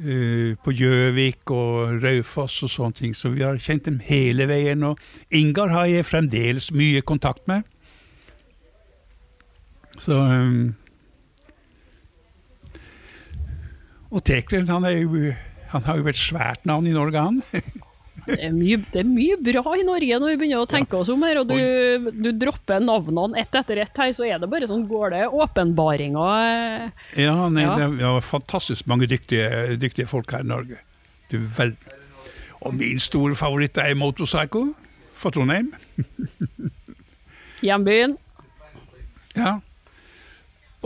Uh, på Gjøvik og Raufoss og sånne ting. Så vi har kjent dem hele veien. Og Ingar har jeg fremdeles mye kontakt med. Så um, Og Tekren, han, jo, han har jo et svært navn i Norge, han. Det er, mye, det er mye bra i Norge når vi begynner å tenke oss om her, og du, du dropper navnene ett etter ett her, så er det bare sånn går det åpenbaringer. Ja, nei, Ja. det er ja, fantastisk mange dyktige, dyktige folk her i Norge. Du vel. Og min store favoritt er Motorpsycho fra Trondheim. Hjembyen. Ja.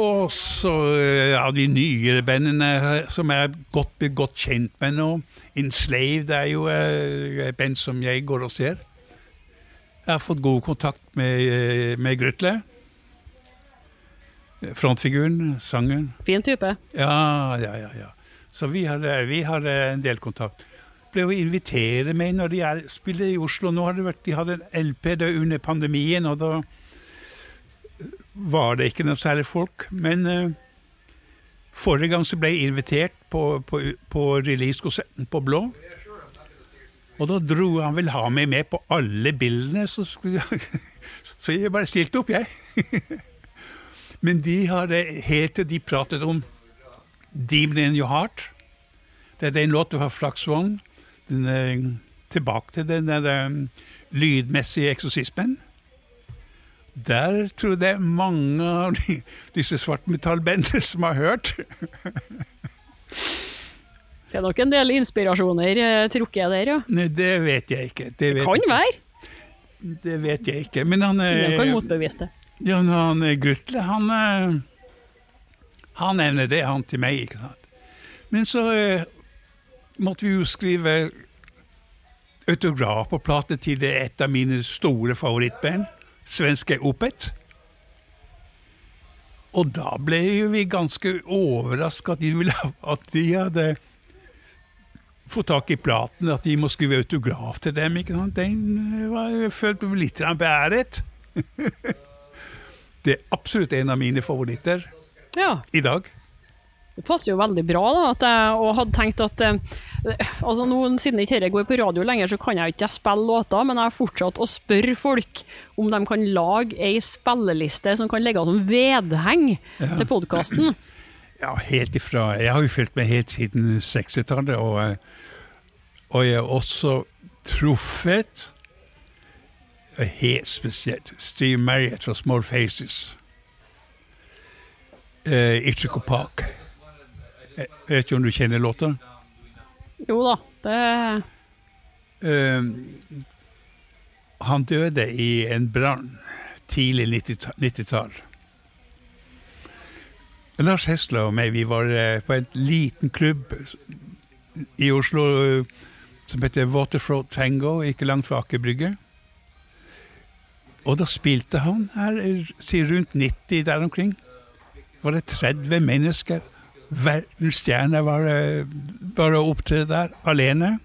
Og så eh, av de nyere bandene som jeg er godt, godt kjent med nå. Enslaved er jo eh, et band som jeg går og ser. Jeg har fått god kontakt med, eh, med Grutle. Frontfiguren, sangeren. Fin type. Ja, ja, ja. ja. Så vi har, eh, vi har en del kontakt. Ble å invitere meg når de er, spiller i Oslo. Nå har det vært, De hadde en LP under pandemien, og da var det ikke noe særlig folk. Men forrige gang så ble jeg invitert på, på, på releasekonserten på Blå. Og da dro han vel ha meg med på alle bildene, så, jeg, så jeg bare stilte opp, jeg. Men de har eh, helt til de pratet om Demon in Your Heart. Det er den låten fra Flaxvogn. Er tilbake til den der um, lydmessige eksorsismen. Der tror jeg det er mange av de, disse svartmetallbandene som har hørt. Det er nok en del inspirasjoner eh, trukket der, ja. Nei, det vet jeg ikke. Det Det kan ikke. være. det vet jeg ikke. Men han, Ingen kan eh, motbevise det. ja, han eh, Grutle, han Han nevner det, han til meg, ikke sant. Men så måtte vi jo skrive autograf på plate til et av mine store favorittband, svenske Opet. Og da ble vi ganske overraska at at de hadde fått tak i platen, at vi må skrive autograf til dem. ikke sant? Den eh, var, følte meg litt beæret. Det er absolutt en av mine favoritter Ja. i dag. Det passer jo veldig bra, da, at jeg og hadde tenkt at eh, altså nå, Siden ikke dette går på radio lenger, så kan jeg ikke spille låter, men jeg har fortsatt å spørre folk om de kan lage ei spilleliste som kan ligge som vedheng til podkasten. Ja, helt ifra Jeg har jo fulgt med helt siden 60-tallet, og, eh, og jeg har også truffet eh, helt spesielt Steve Marriott fra Small Faces. Uh, Ichiko Park. Jeg vet ikke om du kjenner låta? Jo da, det uh, han døde i en brann tidlig 90-tall. 90-tall. Lars Hesla og meg vi var eh, på en liten klubb i Oslo eh, som heter Waterfront Tango, ikke langt fra Aker Brygge. Og da spilte han her, eh, si rundt 90 der omkring. Var det 30 mennesker. Verdensstjerner var det bare å opptre der alene.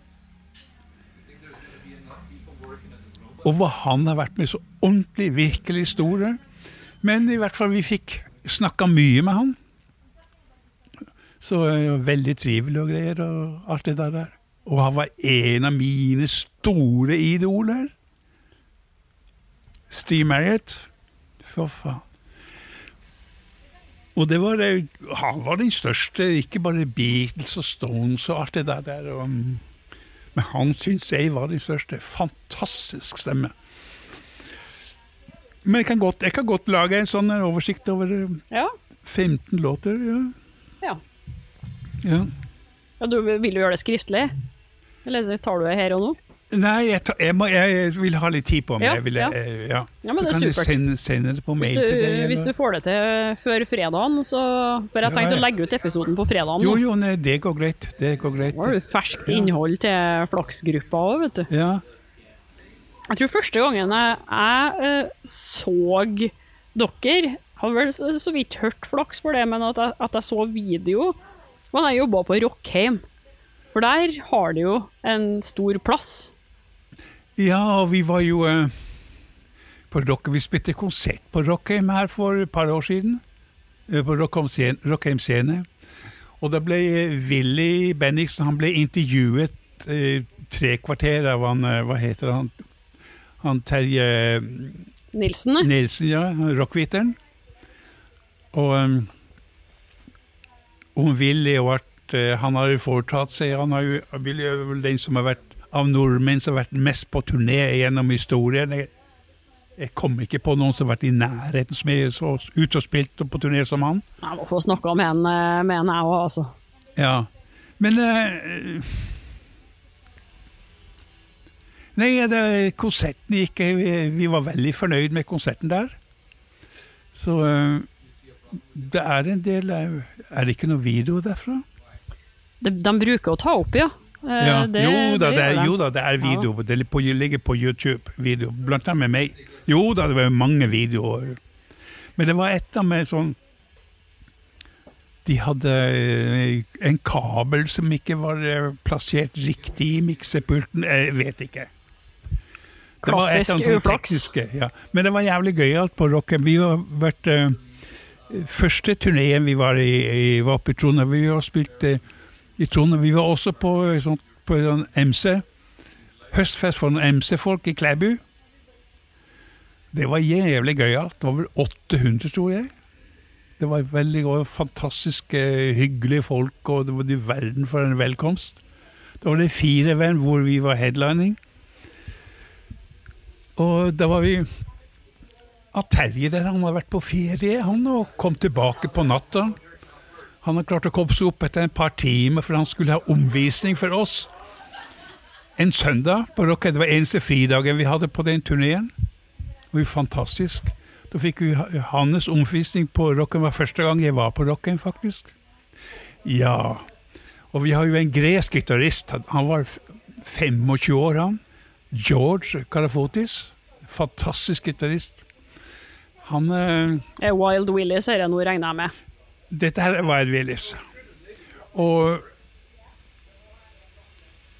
Og hva han har vært med så ordentlig, virkelig store. Men i hvert fall, vi fikk snakka mye med han. Så eh, veldig trivelig og greier og alt det der. Og han var en av mine store idoler. Steve Marriott. For faen. Og det var, eh, han var den største, ikke bare Beatles og Stones og alt det der. der og, mm, men han syns jeg var den største. Fantastisk stemme. Men jeg kan godt, jeg kan godt lage en sånn oversikt over eh, Ja. 15 låter. Ja. ja. Ja. Ja, du, vil du gjøre det skriftlig? Eller tar du det her og nå? Nei, jeg, jeg, må, jeg vil ha litt tid på meg. Ja, vil, ja. eh, ja. Men så kan du sende, sende det på mail du, til deg. hvis du får det til før fredagen, så For jeg tenkte å legge ut episoden på fredagen. Jo, jo, nei, det går greit. Det går greit. Nå har du ferskt innhold til flaksgruppa òg, vet du. Ja. Jeg tror første gangen jeg, eh, så dere Har vel så, så vidt hørt flaks for det, men at jeg, at jeg så video, var da jeg jobba på Rockheim. For der har de jo en stor plass. Ja, og vi var jo eh, på Rock, Vi spilte konsert på Rockheim her for et par år siden. eh, På Rockheim scene. Og da ble eh, Willy Bendiksen han ble intervjuet eh, tre kvarter av han eh, Hva heter han? Han Terje Nilsen, ne? Nilsen, ja. Rockviteren. Og um, om Willy og at han har foretatt seg Han har jo, Willy er vel den som har vært av nordmenn som har vært mest på turné gjennom historien. Jeg, jeg kommer ikke på noen som har vært i nærheten som er så ute og spilt på turné som han. Jeg må få snakke om en, eh, med en jeg òg, altså. Ja. Men eh, Nei, det, konserten gikk eh, vi, vi var veldig fornøyd med konserten der. Så eh, det er en del Er det ikke noe video derfra? De, de bruker å ta opp, ja. Eh, Ja. det- jo, da, det er, jo da, det er video. Det ligger på, ligger på YouTube. video, Blant annet med meg. Jo da, det var mange videoer. Men det var et av med sånn De hadde eh, en kabel som ikke var eh, plassert riktig i miksepulten. Jeg vet ikke. Det var et Klassisk uflaks. Ja. Men det var jævlig gøyalt på rocken. Vi har vært uh, Første turneen vi var i, i var på Trondheim. Vi har spilt eh, i Trondheim. Vi var også på, eh, sånn, på en MC. Høstfest for noen MC-folk i Klæbu. Det var jævlig gøyalt. Det var vel 800, tror jeg. Det var veldig og fantastisk eh, hyggelige folk, og det var du verden for en velkomst. Da var det fire venn hvor vi var headlining. Og da var vi av Terje der, han hadde vært på ferie, han, og kom tilbake på natta. Han har klart å komme seg opp etter et par timer, for han skulle ha omvisning for oss. En søndag på Rock, det var eneste fridagen vi hadde på den turneen. Det var fantastisk. Da fikk vi hans omvisning på Rocken. Det var første gang jeg var på Rocken, faktisk. Ja. Og vi har jo en gresk gitarist. Han- var 25 år, han. George Karafotis. Fantastisk gitarist. Han Eh, Wild Willy ser jeg nå, regner jeg med. Dette her var Ed Willis. Og,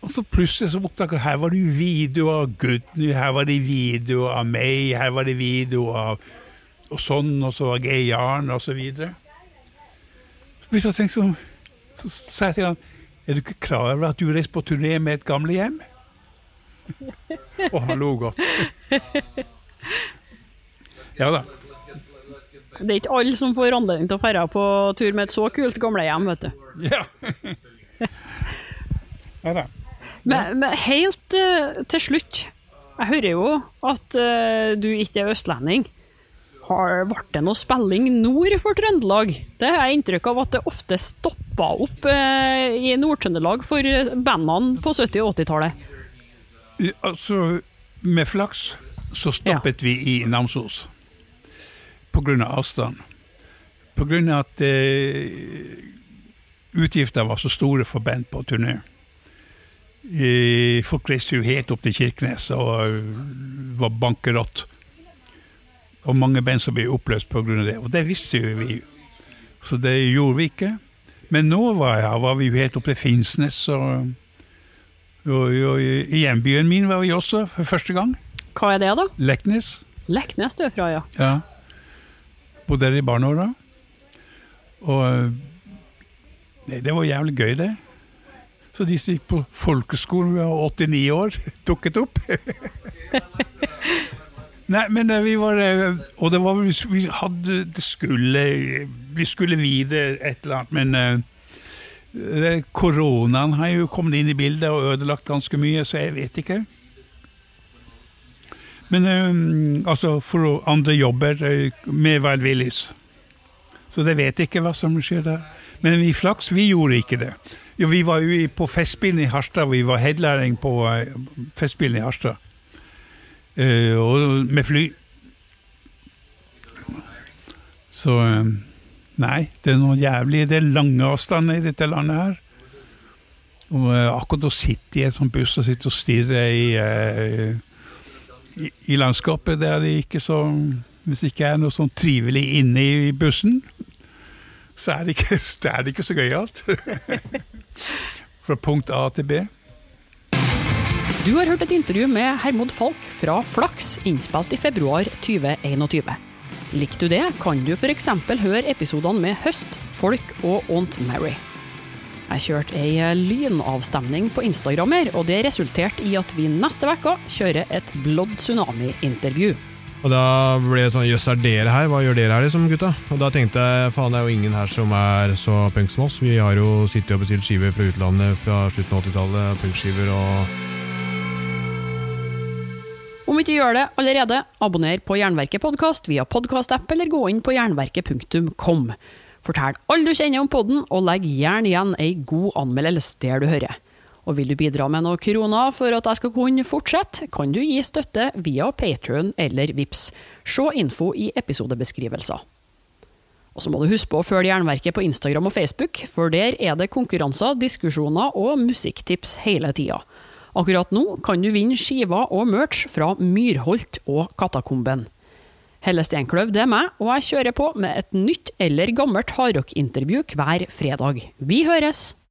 og så plutselig så oppdaga jeg her var det jo video av Gudny, her var det video av meg, her var det video av og sånn, og så var Geir Jarn, og så videre. Hvis jeg tenkte sånn, så sa jeg til han, er du ikke klar over at du reiser på turné med et gamlehjem? og han lo godt. ja da. Det er ikke alle som får anledning til å dra på tur med et så kult gamlehjem, vet du. Ja. ja da. Men, men helt uh, til slutt, jeg hører jo at uh, du ikke er østlending. Har Ble det noe spilling nord for Trøndelag? Det har jeg inntrykk av at det ofte stoppa opp uh, i Nord-Trøndelag for bandene på 70- og 80-tallet. Altså, med flaks så stoppet vi i Namsos. På grunn av avstand. Grunn av at eh, utgifter var så store for band på turné. Eh, folk reiste jo helt opp til Kirkenes og eh, var bankerott. Og mange band som ble oppløst av det. Og det visste jo vi. Så det gjorde vi ikke. Men nå var, jeg, var vi jo helt opp til Finnsnes og og, og I hjembyen min var vi også for første gang. Hva er det, da? Leknes. Leknes du er fra, ja. Ja. Bodde der i barneåra. Og nei, det var jævlig gøy, det. Så de som gikk på folkeskolen da jeg var 89 år, dukket opp. Nei, men eh, vi var eh, Og det var Vi hadde Det skulle Vi skulle videre et eller annet, men eh, Koronaen har jo kommet inn i bildet og ødelagt ganske mye, så jeg vet ikke. Men um, altså, for andre jobber eh, med Willis. Så det vet ikke hva som skjer der. Men vi Flaks, vi gjorde ikke det. Jo, vi var jo på Festspillene i Harstad. Vi var headlæring på uh, Festspillene i Harstad. Uh, og med fly. Så um, Nei, det er noe jævlig Det er lange avstander i dette landet her. Og uh, akkurat å sitte i et sånt buss og sitte og stirre i, i, landskapet, det er det ikke så Hvis det ikke er noe sånn trivelig inne i bussen, så er det ikke, det er det ikke så gøyalt. Fra punkt A til B. Du har hørt et intervju med Hermod Falk fra Flaks, innspilt i februar 2021. Likte du det, kan du f.eks. høre episodene med Høst, Folk og Aunt Mary. Jeg kjørte ei lynavstemning på Instagrammer, og det resulterte i at vi neste uke kjører et Blood Tsunami-intervju. Og da ble det sånn Jøss, er dere her? Hva gjør dere her, liksom, gutta? Og da tenkte jeg faen, det er jo ingen her som er så punk som oss. Vi har jo sittet og bestilt skiver fra utlandet fra slutten av 80-tallet. Punkskiver og Om vi ikke gjør det allerede, abonner på Jernverket podkast via podkastapp, eller gå inn på jernverket.kom. Fortell alle du kjenner om podden, og legg gjerne igjen ei god anmeldelse der du hører. Og vil du bidra med noen kroner for at jeg skal kunne fortsette, kan du gi støtte via Patrion eller VIPS. Se info i episodebeskrivelser. Og så må du huske på å følge Jernverket på Instagram og Facebook, for der er det konkurranser, diskusjoner og musikktips hele tida. Akkurat nå kan du vinne skiver og merch fra Myrholt og Katakomben. Helle Steinkløv, det er meg, og jeg kjører på med et nytt eller gammelt hardrockintervju hver fredag. Vi høres!